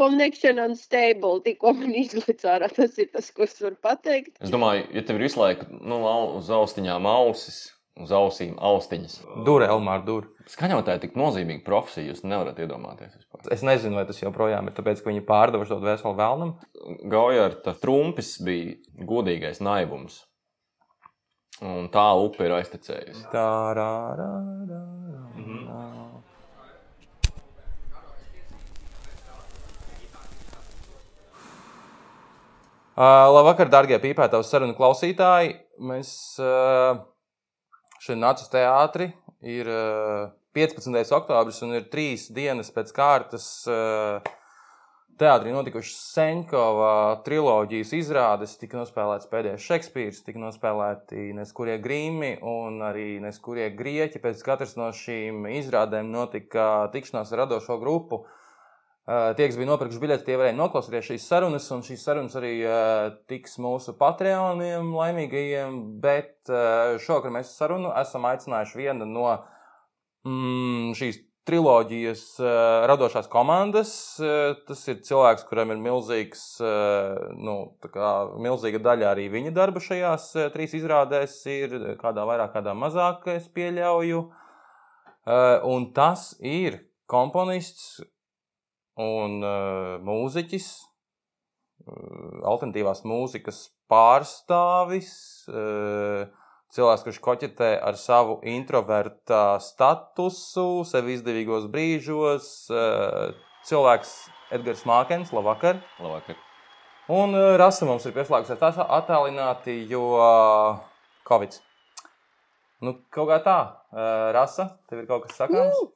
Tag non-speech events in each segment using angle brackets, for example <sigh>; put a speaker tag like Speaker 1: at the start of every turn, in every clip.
Speaker 1: Connection unstable, tikko man izlaiž ārā. Tas ir tas, ko es varu pateikt.
Speaker 2: Es domāju, ja tev ir visu laiku nu, uz austiņām ausis, uz ausīm austiņas.
Speaker 3: Dūri, Elmāra, dūri.
Speaker 2: Skaņotāji ir tik nozīmīga profesija, jūs nevarat iedomāties. Vispār.
Speaker 3: Es nezinu, vai tas joprojām ir tāpēc, ka viņi pārdeva šo veselu vēlnam.
Speaker 2: Gaujarta trumpis bija godīgais naivums. Un tā upe ir aiztecējusi.
Speaker 3: Tā, rā, rā, rā,
Speaker 2: Mhm.
Speaker 3: rā. Uh, labvakar, darbie pīpētājs, sarunu klausītāji. Mēs šodien nācām uz teātri. Ir uh, 15. oktobris un ir trīs dienas pēc kārtas. Teātrī notikušas Seņkova triloģijas izrādes, tika nospēlēts pēdējais Šekspīrs, tika nospēlēti neskurie grīmi un arī neskurie grieķi. Pēc katras no šīm izrādēm notika tikšanās ar radošo grupu. Tie, kas bija nopirkuši biļeti, tie varēja noklausīties šīs sarunas, un šīs sarunas arī tiks mūsu Patreoniem, laimīgajiem. Bet šovakar mēs sarunu esam aicinājuši vienu no mm, šīs triloģijas radošās komandas. Tas ir cilvēks, kuram ir milzīgs, nu, kā milzīga daļa arī viņa darba šajās trīs izrādēs. Ir kādā vairāk, kādā mazāk, es pieļauju. Un tas ir komponists un uh, mūziķis, uh, alternatīvās mūzikas pārstāvis. Uh, cilvēks, kurš koķetē ar savu introverta statusu, sevi izdevīgos brīžos. eh, Cilvēks Edgars Mākens, labvakar.
Speaker 2: Labvakar.
Speaker 3: Un eh, Rasa mums ir pieslēgusies tā attālināti, jo eh, Covid. Nu, kaut kā tā. Eh, Rasa, tev ir kaut kas sakāms?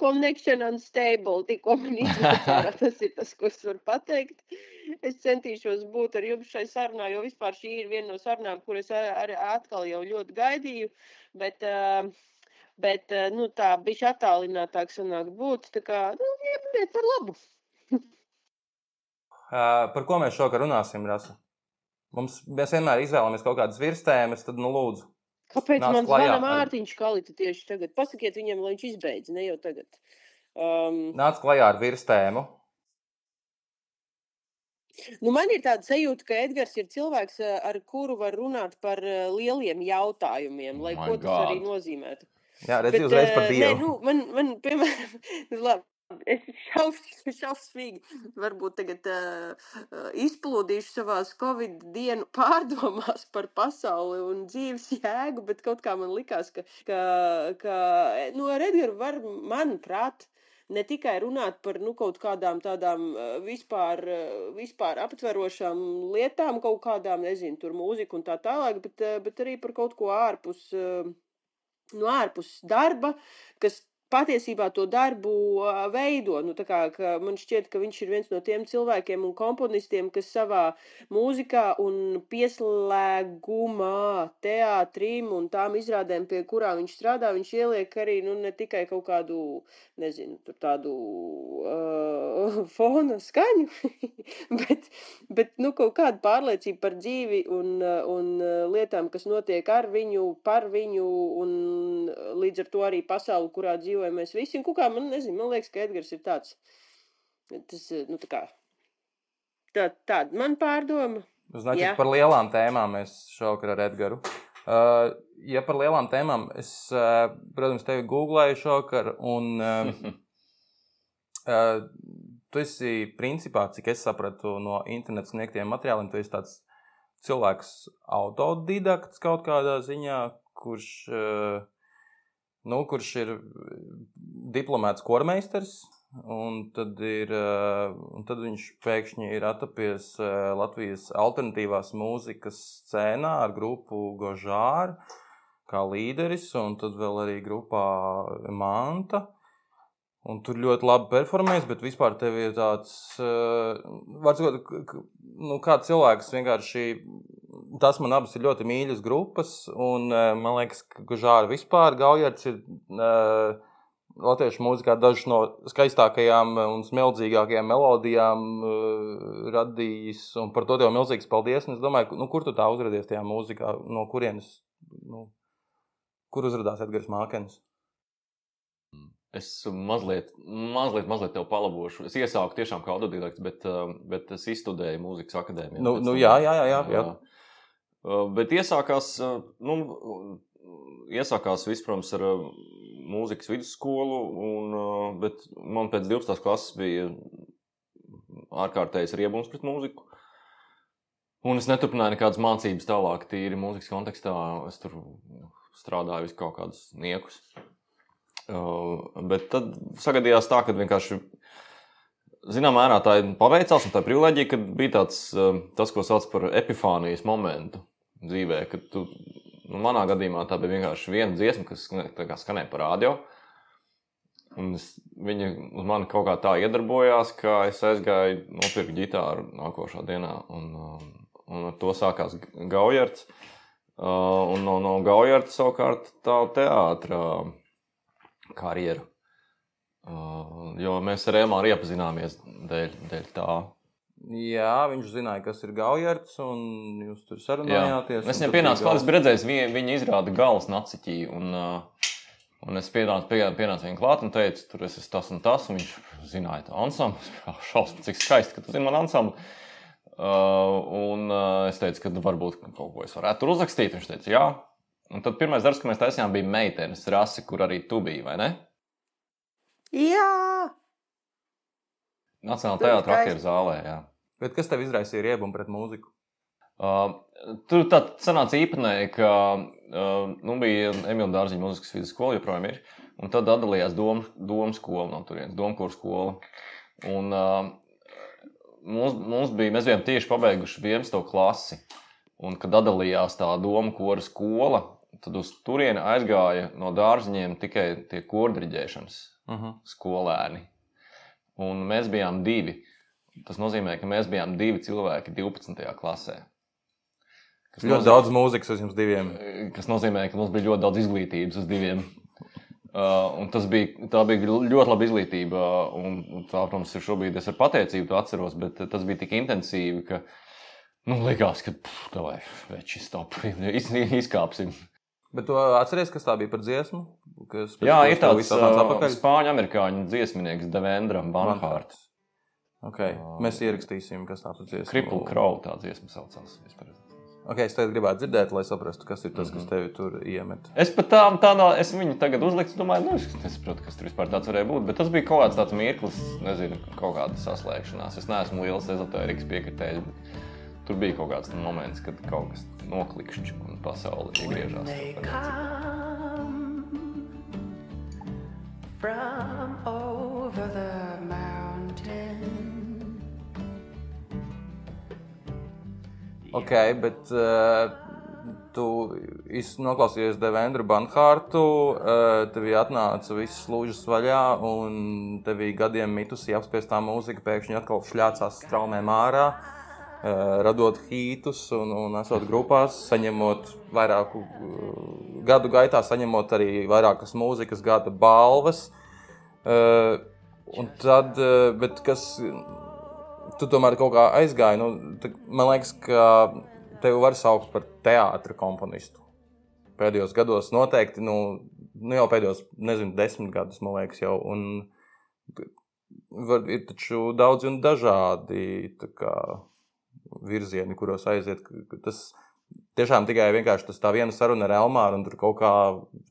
Speaker 1: Connection unstable, tikko man <laughs> ārā. Tas ir tas, ko es varu pateikt. Es centīšos būt ar jums šai sarunā, jo vispār šī ir viena no sarunām, kuras arī atkal jau ļoti gaidīju. Bet, uh, bet nu, tā bija attālinātāk sanāk būt. Tā kā, nu, iet par labu. <laughs>
Speaker 3: Par ko mēs šovakar runāsim, Rasa? Mums, mēs vienmēr izvēlamies kaut kādas virsmas, tad, nu, lūdzu.
Speaker 1: Kāpēc
Speaker 3: Nāc
Speaker 1: man zvana Mārtiņš Kalita tieši tagad? Pasakiet viņam, lai viņš izbeidz, ne jau tagad. Um,
Speaker 3: Nāc klajā ar virsmu.
Speaker 1: Nu, man ir tāda sajūta, ka Edgars ir cilvēks, eh, ar kuru var runāt par eh, lieliem jautājumiem, lai
Speaker 2: My
Speaker 1: ko tas arī
Speaker 2: God.
Speaker 1: nozīmētu.
Speaker 3: Jā, redzi, uzreiz par
Speaker 1: eh,
Speaker 3: Dievu.
Speaker 1: Nē, nu, man, man, piemēram, <laughs> labi, <laughs> es šausmīgi, šausmīgi varbūt tagad uh, izplūdīšu savās Covid dienu <laughs> pārdomās par pasauli un dzīves jēgu, bet kaut kā man likās, ka, ka, ka nu, ar Edgaru var, manuprāt, ne tikai runāt par nu, kaut kādām tādām vispār, vispār aptverošām lietām, kaut kādām, nezinu, tur mūziku un tā tālāk, bet, bet arī par kaut ko ārpus, eh, no ārpus darba, kas patiesībā to darbu veido. Nu, kā, man šķiet, ka viņš ir viens no tiem cilvēkiem un komponistiem, kas savā mūzikā un pieslēgumā, teātrim un tām izrādēm, pie kurām viņš strādā, viņš ieliek arī nu, ne tikai kaut kādu, nezinu, tādu uh, <laughs> fona skaņu, <laughs> bet, bet nu, kaut kādu pārliecību par dzīvi un, un lietām, kas notiek ar viņu, par viņu un līdz ar to arī pasauli, kurā dzīvojam mēs visi, un kukā, man nezinu, man liekas, ka Edgars ir tāds, tas, eh, nu, tā kā, tā, tāda man pārdoma.
Speaker 3: Nu,
Speaker 1: Znaķi, ja.
Speaker 3: par lielām tēmām mēs šovakar ar Edgaru. Uh, ja par lielām tēmām, es, uh, protams, tevi googlēju šovakar, un uh, uh, <laughs> tu esi, principā, cik es sapratu no interneta sniegtiem materiāliem, tu esi tāds cilvēks autodidakts kaut kādā ziņā, kurš uh, nu, kurš ir diplomāts kormeistars. Un tad, ir, uh, un tad viņš pēkšņi ir atrapies uh, Latvijas alternatīvās mūzikas scēnā ar grupu Gožāra kā līderis, un tad vēl arī grupā Manta. Un tur ļoti labi performēs, bet vispār tev ir tāds, uh, var sakot, k- k- nu, kā cilvēks vienkārši, tas man abas ir ļoti mīļas grupas, un uh, man liekas, ka Gožāra vispār Gaujards ir uh, latviešu mūzikā dažas no skaistākajām un smeldzīgākajām melodijām uh, radījis, un par to tev milzīgs paldies. Un es domāju, nu, kur tu tā uzradies tajā mūzikā, no kurienes, nu, kur uzrādās Edgars Mākens?
Speaker 2: Es mazliet, mazliet, mazliet tev palabošu. Es iesāku tiešām kā autodidakts, bet, uh, bet es izstudēju mūzikas akadēmijā.
Speaker 3: Nu, nu, jā, jā, jā, jā, jā.
Speaker 2: Uh, Bet iesākās, uh, nu, iesākās viss, protams, ar uh, mūzikas vidusskolu, un, uh, bet man pēc 12. klases bija ārkārtējs riebums pret mūziku. Un es neturpināju nekādas mācības tālāk, tīri mūzikas kontekstā. Es tur strādāju vis kaut kādus niekus. Uh, bet tad sagadījās tā, ka vienkārši, zināmā mērā, tā ir paveicās, un tā privilēģija, ka bija tāds, uh, tas, ko sauc par epifānijas momentu dzīvē, kad tu, nu, manā gadījumā tā bija vienkārši viena dziesma, kas skanēja par radio. Un es, viņa uz mani kaut kā tā iedarbojās, ka es aizgāju nopirkt ģitāru nākošā dienā. Un, um, un ar to sākās Gaujards. Uh, un no, no Gaujarda savukārt tā teātra karjera. Uh, jo mēs ar Rēmāru iepazināmies dēļ, dēļ tā.
Speaker 3: Jā, viņš zināja, kas ir Gaujards, un jūs tur sarunājāties.
Speaker 2: Es viņam pienācu klāt, es biju redzējis, viņa, viņa izrāda galvas naciķī. Un, uh, un es pienācu, pie, pienācu viņam klāt un teicu, tur es esmu tas un tas. Un viņš zināja, tā ansamblis. <laughs> Šausmas, cik skaisti, ka tu zini man ansambli. Uh, un uh, es teicu, ka varbūt kaut ko es varētu tur uzrakstīt. Viņš teica, jā. Un tad pirmais darbs, ko mēs taisījām, bija meitenes rasi, kur arī tu biji, vai ne?
Speaker 1: Jā,
Speaker 2: Nacionālajā
Speaker 1: Tur
Speaker 2: teātrī, aktieru zālē. Jā.
Speaker 3: Bet kas tev izraisīja riebumu pret mūziku?
Speaker 2: Uh, tur tā sanāca īpatnēji, ka uh, nu, bija Emīļa Dārziņa mūzikas vidusskola, joprojām ir. Un tad atdalījās doma, doma skola no turienes, domkura skola. Un, uh, mums, mums bija, mēs bijām tieši pabeiguši 11. klasi. Un, kad atdalījās tā doma kora skola, tad uz turieni aizgāja no dārziņiem tikai tie kordriģēšanas
Speaker 3: Uh -huh.
Speaker 2: skolēni. Un mēs bijām divi. Tas nozīmē, ka mēs bijām divi cilvēki 12. klasē. Kas
Speaker 3: Ļoti daudz mūzikas uz jums diviem.
Speaker 2: kas nozīmē, ka mums bija ļoti daudz izglītības uz diviem. Uh, tas bija, tā bija ļoti laba izglītība. Un, un tā, protams, ir šobrīd es ar pateicību to atceros, bet tas bija tik intensīvi, ka nu, likās, ka pff, tā vai veči stop, <laughs> iz, izkāpsim.
Speaker 3: Bet tu atceries, kas tā bija par dziesmu? Kas
Speaker 2: Jā, ir tāds uh, spāņu amerikāņu dziesminieks Devendra Banhārts.
Speaker 3: Okay. Mēs ierakstīsim, kas tā par dziesmu.
Speaker 2: Cripple Crow tā dziesma saucās. vispār.
Speaker 3: Okay, es tev gribētu dzirdēt, lai saprastu, kas ir tas, kas
Speaker 2: Mhm.
Speaker 3: tevi tur iemet.
Speaker 2: Es pat tā, tā no, es viņu tagad uzliku, domāju, nu, es nesaprotu, kas tur vispār tāds varēja būt. Bet tas bija kaut kāds tāds mirklis, nezinu, kaut kāda saslēgšanās. Es neesmu liels ezotērikas piekritējs, bet tur bija kaut kāds moments, kad kaut kas noklikšķi un pasaule iegriežās.
Speaker 4: From over the mountain.
Speaker 3: Ok, bet uh, tu noklausījies Devendru Banhārtu, uh, tev atnāca viss lūžas vaļā, un tev gadiem mitusi apspiestā mūzika pēkšņi atkal šļācās straumēm ārā, uh, radot hītus un, un esot grupās, saņemot vairāku gadu gaitā, saņemot arī vairākas mūzikas gada balvas. Un tad, bet kas tu tomēr kaut kā aizgāji. Nu, tā- man liekas, ka tevi var saukt par teātris komponistu. Pēdējos gados noteikti, nu, nu jau pēdējos, nezinu, desmit gadus, man liekas, jau. Un var, ir taču daudz un dažādi kā, virzieni, kuros aiziet. Tas tiešām tikai vienkārši tas tā viena saruna ar Elmāru, un tur kaut kā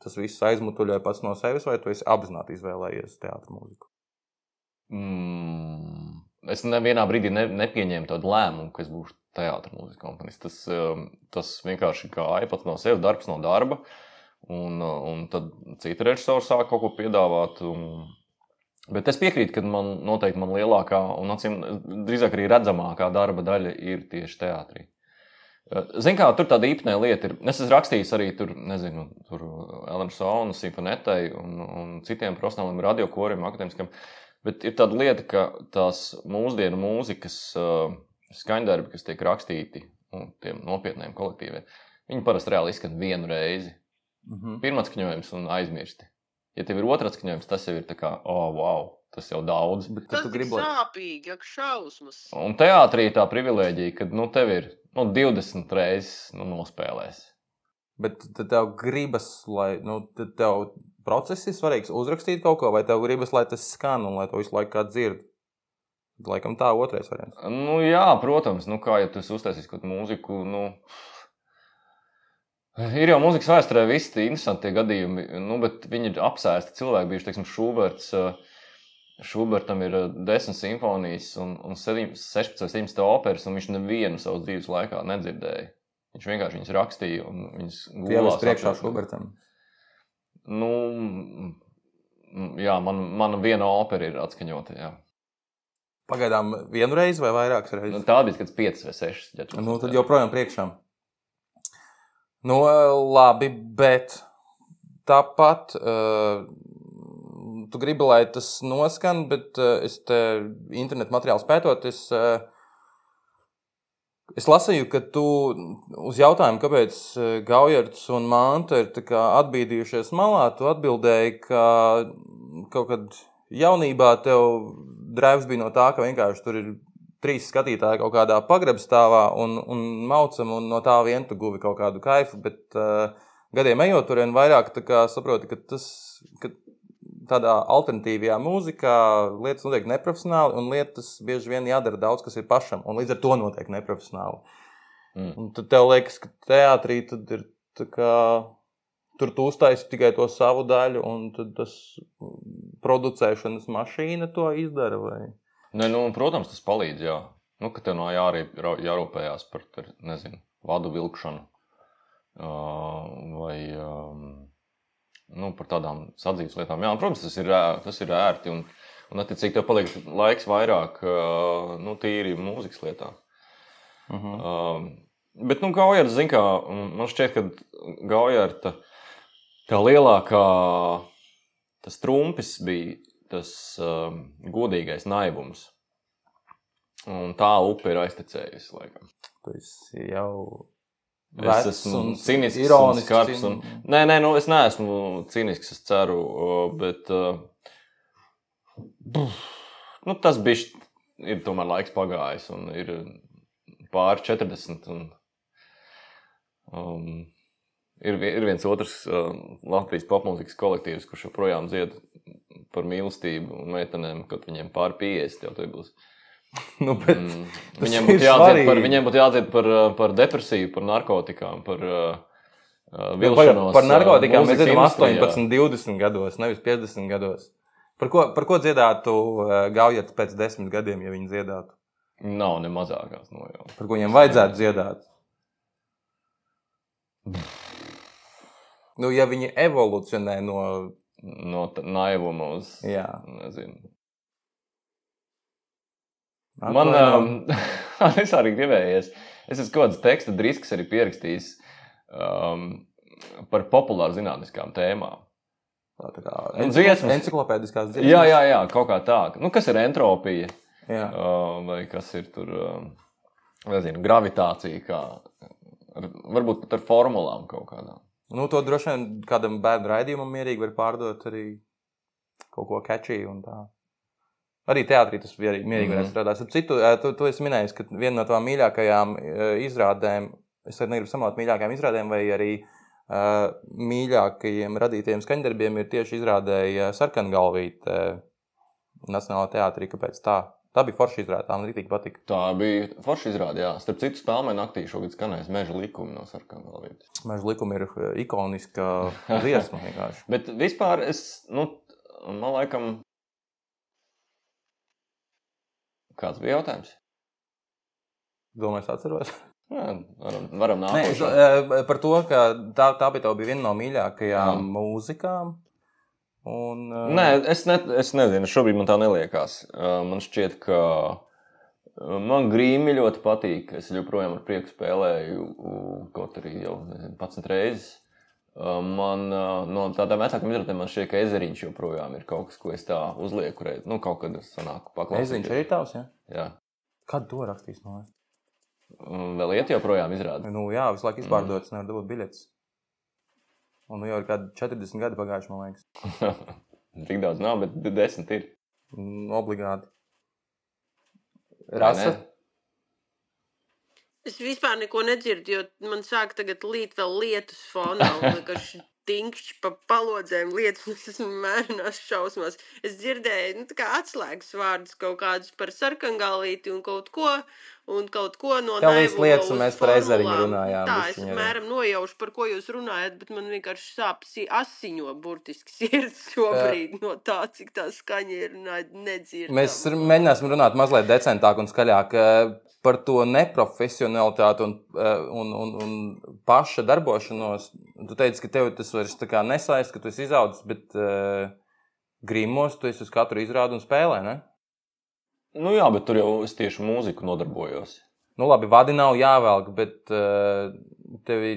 Speaker 3: tas viss aizmutuļoja pats no sevis, vai tu esi apzināti izvēlējies teātris mūziku?
Speaker 2: Mm, es nevienā brīdī ne, nepieņēmu tādu lēmumu, ka es būšu teātris mūzikas komponists. Tas, um, tas vienkārši gāja pats no sevis, darbs no darba. Un, un tad citi režisori sāka kaut ko piedāvāt. Un... Bet es piekrītu, ka man noteikti man lielākā un acīm drīzāk arī redzamākā darba daļa ir tieši teātrī. Ziniet, kā tur tāda īpatnē lieta ir. Es esmu rakstījis arī tur, nezinu, tur Elēna Sona, Simfonetai un, un citiem profesionāliem radiokoriem, akadēmiskiem. Bet ir tāda lieta, ka tās mūsdienu mūzikas uh, skaņdarbi, kas tiek rakstīti un tiem nopietniem kolektīviem, viņi parasti reāli izskan vienu reizi.
Speaker 3: Mhm.
Speaker 2: Pirmā skaņojums un aizmirsti. Ja tev ir otrs skaņojums, tas jau ir tā kā, oh, wow, tas jau daudz.
Speaker 3: Bet,
Speaker 1: tas ir sāpīgi, ak, šausmas.
Speaker 2: Un teātrī tā privilēģija, ka nu, tev ir nu, 20 reizes nu, nospēlēs.
Speaker 3: Bet tev gribas, lai nu, tev process ir svarīgs, uzrakstīt kaut ko, vai tev gribas, lai tas skan un lai to visu laiku kāds dzird. Laikam tā otrais variants.
Speaker 2: Nu, jā, protams, nu, kā ja tu esi uztaisījis kaut kādu mūziku. Nu, ir jau mūzikas vēsturē visi tie interesanti gadījumi, nu, bet viņi ir apsēsti cilvēki. Bijuši, teiksim, Šuberts. Šubertam ir eh, desmit simfonijas un, un 16 vai 17 operas, un viņš nevienu savas dzīves laikā nedzirdēja. Viņš vienkārši viņas rakstīja un viņas
Speaker 3: būs priekšā. Šubertam.
Speaker 2: Nu, jā, man, mana viena opera ir atskaņota. Jā.
Speaker 3: Pagaidām vienu reizi vai vairākas reizes?
Speaker 2: Nu, tā bija kāds 5 vai 6. Ja
Speaker 3: Nu, tad joprojām priekšā. Nu, labi, bet tāpat uh, tu gribi, lai tas noskan, bet uh, es te internetu materiālu pētot, es, uh, es lasīju, ka tu uz jautājumu, kāpēc Gaujards un Manta ir atbīdījušies malā, tu atbildēji, ka kaut kad jaunībā tev drēvs bija no tā, ka vienkārši tur ir trīs skatītāji kaut kādā pagrabstāvā un, un maucam, un no tā vien tu guvi kaut kādu kaifu. Bet uh, gadiem ejot, tur vien vairāk saproti, ka tas. Ka Tādā alternatīvajā mūzikā lietas notiek neprofesionāli, un lietas bieži vien jādara daudz, kas ir pašam, un līdz ar to notiek neprofesionāli.
Speaker 2: Mm.
Speaker 3: Un tad tev liekas, ka teātrī tad ir tā kā. Tur tu uztaisīji tikai to savu daļu, un tas mm, producēšanas mašīna to izdara. Vai?
Speaker 2: Ne, nu, protams, tas palīdz. Jā. Nu, ka tev no jārūpējās par nezinu, vadu vilkšanu vai nu, par tādām sadzīves lietām. Jā, un, protams, tas ir, tas ir ērti. Un, un attiecīgi, tev paliek laiks vairāk nu, tīri mūzikas lietām.
Speaker 3: Uh -huh.
Speaker 2: Bet, nu, Gaujards, zin kā, man šķiet, ka Gaujarta tā lielākā, tas trumpis bija tas um, godīgais naivums. Un tā upe ir aiztecējusi, laikam.
Speaker 3: Esi jau
Speaker 2: Es esmu
Speaker 3: un
Speaker 2: cīnisks,
Speaker 3: ironisks,
Speaker 2: skarbs. Un... Nē, nē, nu, es neesmu cīnisks, es ceru, uh, bet uh, nu, tas bija. Ir tomēr laiks pagājis, un ir pāri 40. Un, um, ir, ir viens otrs uh, Latvijas popmūzikas kolektīvs, kurš joprojām dzied par mīlestību un meitenēm, kad viņiem pāri 50 jau tur būs. <laughs>
Speaker 3: Nu,
Speaker 2: Mm. Viņiem būtu
Speaker 3: svarīgi.
Speaker 2: par, viņiem būtu jādzied par, par depresiju, par narkotikām, par uh, uh,
Speaker 3: Nu,
Speaker 2: vilšanos.
Speaker 3: par, par narkotikām
Speaker 2: uh,
Speaker 3: mēs
Speaker 2: mūzikas
Speaker 3: zinām
Speaker 2: industrijā.
Speaker 3: 18, 20 gados, nevis 50 gados. Par ko, par ko dziedātu uh, Gaujats pēc desmit gadiem, ja viņi dziedātu?
Speaker 2: Nav ne mazākās nojautas.
Speaker 3: Par ko viņiem vajadzētu dziedāt? Nu, ja viņi evolūcionē no.
Speaker 2: No naivuma uz.
Speaker 3: Jā,
Speaker 2: Nezinu. Man um, <laughs> es arī gribējies. Es esmu kaut kāds teksta disks arī pierakstījis um, par populāru zinātniskām tēmām.
Speaker 3: Tā tā kā
Speaker 2: dziesmas.
Speaker 3: Enciklopēdiskās dziesmas.
Speaker 2: Jā, jā, jā, kaut kā tā. Nu, kas ir entropija?
Speaker 3: jā.
Speaker 2: Uh, vai kas ir tur, um, nezinu, gravitācija, kā, ar, varbūt pat ar formulām kaut kādām.
Speaker 3: Nu, to droši vien kādam bērnu raidījumam mierīgi var pārdot arī kaut ko catchy un tā. Arī teātrī tas mierīgi, mierīgi varētu
Speaker 2: Mhm.
Speaker 3: strādāt. Ap citu, eh, tu, tu esi minējis, ka viena no tām mīļākajām eh, izrādēm, es arī negribu samalot mīļākajām izrādēm, vai arī uh, mīļākajiem radītajiem skaņdarbiem ir tieši izrādēja sarkangalvīte uh, Nacionālajā teātrī. Kāpēc tā? Tā bija forša izrāde, man rītīgi patika.
Speaker 2: Tā bija forša izrāde, jā. Starp citu, spēlē naktī šogad skanēs meža likumi no sarkanā galvītes.
Speaker 3: Meža likuma ir eh, ikoniska <laughs> dziesma vienkārši.
Speaker 2: Bet vispār es, nu, man laikam, kāds bija jautājums?
Speaker 3: Domāju, es atceros.
Speaker 2: Jā, varam, varam nākošo.
Speaker 3: eh, par to, ka tā, tā bija, bija viena no mīļākajām
Speaker 2: Jā.
Speaker 3: mūzikām. Un, eh,
Speaker 2: Nē, es, ne, es nezinu, šobrīd man tā neliekas. Uh, Man šķiet, ka uh, man grīmi ļoti patīk. Es joprojām ar prieku spēlēju, uh, kaut arī jau nezinu, 11 reizes. Uh, Man uh, no tādām vecākām izrādēm man šķiet, ka ezeriņš joprojām ir kaut kas, ko es tā uzlieku. Reiz. Nu, kaut kad es sanāku paklausīties.
Speaker 3: Eziņš arī tavs, ja?
Speaker 2: Jā.
Speaker 3: Kad to rakstīs? No?
Speaker 2: Un Vēl iet joprojām izrāda.
Speaker 3: Nu, jā, visu laiku izpārdotas, nevar dabūt biļetes. Un nu jau ir kādi 40 gadi pagājuši, man liekas. <laughs>
Speaker 2: Tik daudz nav, bet desmit ir.
Speaker 3: Obligāti. Rasa.
Speaker 1: Es vispār neko nedzirdu, jo man sāk tagad līt vēl lietus fonā. <laughs> tinkšķi pa palodzēm lietas, un es esmu mērenās šausmās. Es dzirdēju, nu, tā kā atslēgas vārdus kaut kādus par sarkangalīti un kaut ko, un kaut ko no Naivulo
Speaker 3: lietas, un mēs par ezeriņu runājām
Speaker 1: Tā, es mēram nojaušu, par ko jūs runājat, bet man vienkārši sāp si- asiņo burtiski <laughs> sirds šobrīd no tā, cik tā skaņa ir nedzirdama.
Speaker 3: Mēs mēģināsim runāt mazliet decentāk un skaļāk par to neprofesionalitāti un, eh, un, un, un paša darbošanos. Tu teici, ka tev tas vairs tā kā nesaist, ka tu esi izaudzis, bet uh, grimos tu esi uz katru izrādu un spēlē, ne?
Speaker 2: Nu, jā, bet tur jau es tieši mūziku nodarbojos.
Speaker 3: Nu, labi, vadi nav jāvelk, bet uh, tevi.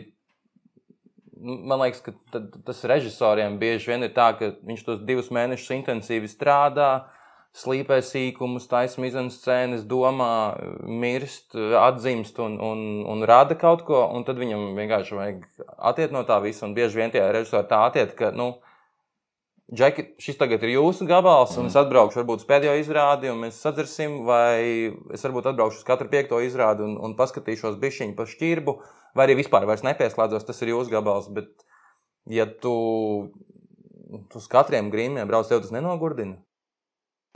Speaker 3: nu, Man liekas, ka tad, tas režisoriem bieži vien ir tā, ka viņš tos divus mēnešus intensīvi strādā, slīpē sīkumus, taisa mizenscēnas, domā, mirst, atzimst un, un, un rada kaut ko. Un tad viņam vienkārši vajag attiekt no tā visa. Un bieži vien tie režisori tā attiekt, ka, nu, Džeki, šis tagad ir jūsu gabals, un es atbraukšu varbūt uz pēdējo izrādi, un mēs sadzersim, vai es varbūt atbraukšu uz katru piekto izrādi un, un paskatīšos bišķiņu pa šķirbu, vai arī vispār vairs nepieslēdzos, tas ir jūsu gabals. Bet, ja tu uz katriem grīmiem brauc, tev tas nenogurdina.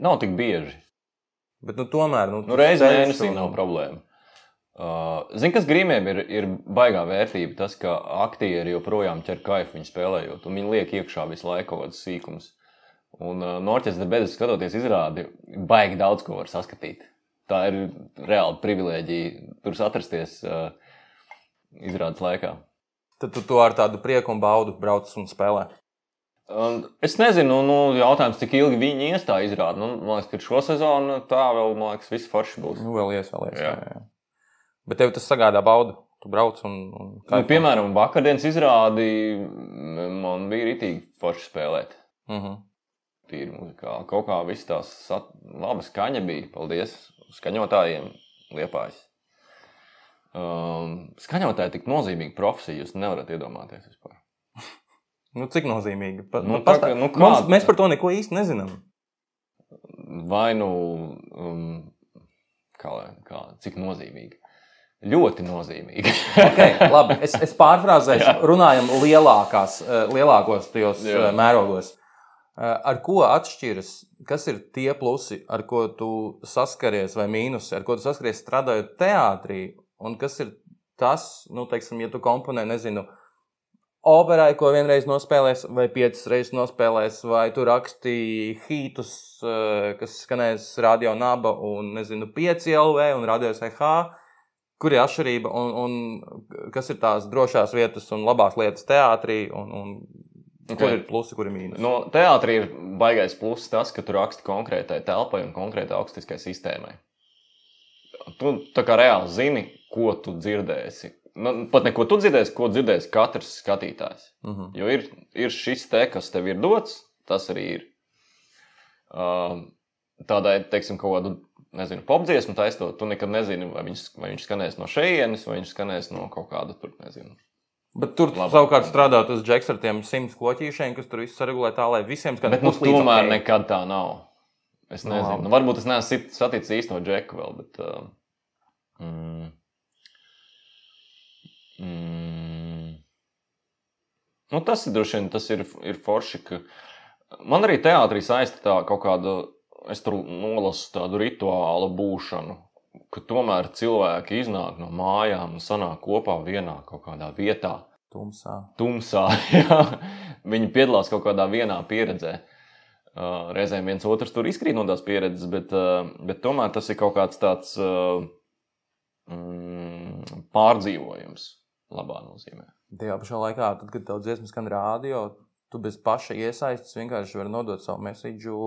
Speaker 2: Nav tik bieži.
Speaker 3: Bet, nu, tomēr, nu,
Speaker 2: Nu, Reizē mēnesī
Speaker 3: un-
Speaker 2: nav problēma. Uh, Zini, kas grīmiem ir, ir baigā vērtība? Tas, ka aktieri joprojām ķer kaifu viņu spēlējot, un viņi liek iekšā visu laiku kaut kādas sīkumus. Un uh, no orķestra beigās skatoties izrādi, baigi daudz ko var saskatīt. Tā ir reāla privilēģija tur atrasties uh, izrādes laikā.
Speaker 3: Tad tu to ar tādu prieku un baudu brauc un spēlē.
Speaker 2: Un es nezinu, nu, jautājums, cik ilgi viņi iestāja izrādi. Nu, man liekas, ka šo sezonu tā vēl, man liekas, viss forši būs.
Speaker 3: Nu, vēl ies, vēl ies. Jā.
Speaker 2: Jā.
Speaker 3: Jā. Bet tev tas sagādā baudu. Tu brauc un. un
Speaker 2: Nu, piemēram, vakardienas izrādi m, man bija rītīgi forši spēlēt.
Speaker 3: Uh -huh.
Speaker 2: Tīri muzikāli. Kaut kā viss tās sat... laba skaņa bija. Paldies skaņotājiem, liepājs. Um, skaņotāji ir tik nozīmīga profesija, jūs nevarat iedomāties vispār.
Speaker 3: Nu, cik nozīmīgi? Pa,
Speaker 2: Nu,
Speaker 3: nu,
Speaker 2: tā
Speaker 3: pastāv,
Speaker 2: kā- nu,
Speaker 3: nu, Mums,
Speaker 2: kā-
Speaker 3: mēs par to neko īsti nezinām.
Speaker 2: Vai nu, um, kā, kā, cik nozīmīgi? Ļoti nozīmīgi. <laughs>
Speaker 3: Okay, labi, es, es pārfrāzēšu, runājam lielākās, eh, lielākos tajos
Speaker 2: Jā.
Speaker 3: eh, mērogos. Eh, Ar ko atšķiras, kas ir tie plusi, ar ko tu saskaries, vai mīnusi, ar ko tu saskaries strādājot teātrī, un kas ir tas, nu, teiksim, ja tu komponē, nezinu, operai, ko vienreiz nospēlēs, vai piecas reizes nospēlēs, vai tu rakstīji hītus, eh, kas skanēs radio naba un, nezinu, 5 LV un radio SH. Kur ir atšķirība un, un kas ir tās drošās vietas un labās lietas teātrī, un, un okay. kur ir plusi, kur ir mīnus?
Speaker 2: No teātrī ir baigais pluss tas, ka tu raksti konkrētai telpai un konkrētai augstiskai sistēmai. Tu tā kā reāli zini, ko tu dzirdēsi. Nu, pat neko tu dzirdēsi, ko dzirdēs katrs skatītājs.
Speaker 3: Uh -huh.
Speaker 2: Jo ir, ir šis te, kas tev ir dots, tas arī ir. Um, tādai, teiksim, kaut kādu, nezinu, popdziesmu taisot, tu nekad nezini, vai viņš, vai viņš skanēs no šejienes, vai viņš skanēs no kaut kāda tur, nezinu.
Speaker 3: Bet tur
Speaker 2: Labi.
Speaker 3: savukārt strādā tas džeks ar tiem simts kloķīšiem, kas tur viss saregulē tā, lai visiem skan
Speaker 2: Bet nu, tomēr
Speaker 3: ok.
Speaker 2: nekad tā nav. Es
Speaker 3: Nu,
Speaker 2: nezinu.
Speaker 3: labi.
Speaker 2: Nu, varbūt es neesmu saticis īsto džeku vēl, bet. Uh, mm, mm, nu, tas ir droši vien tas ir, ir forši. Ka man arī teātrī saista tā kaut kāda, es tur nolasu tādu rituālu būšanu. Ka tomēr cilvēki iznāk no mājām un sanāk kopā vienā kaut kādā vietā
Speaker 3: Tumsā.
Speaker 2: tumsā. <laughs> jā. Viņi piedalās kaut kādā vienā pieredzē. Uh, reizēm viens otrs tur izkrīt no tās pieredzes, bet, uh, bet tomēr tas ir kaut kāds tāds uh, mm, pārdzīvojums, labā nozīmē.
Speaker 3: Tajā pašā laikā, tad, kad tev dziesmas skan rādio, tu bez paša iesaistas vienkārši vari nodot savu mēsīju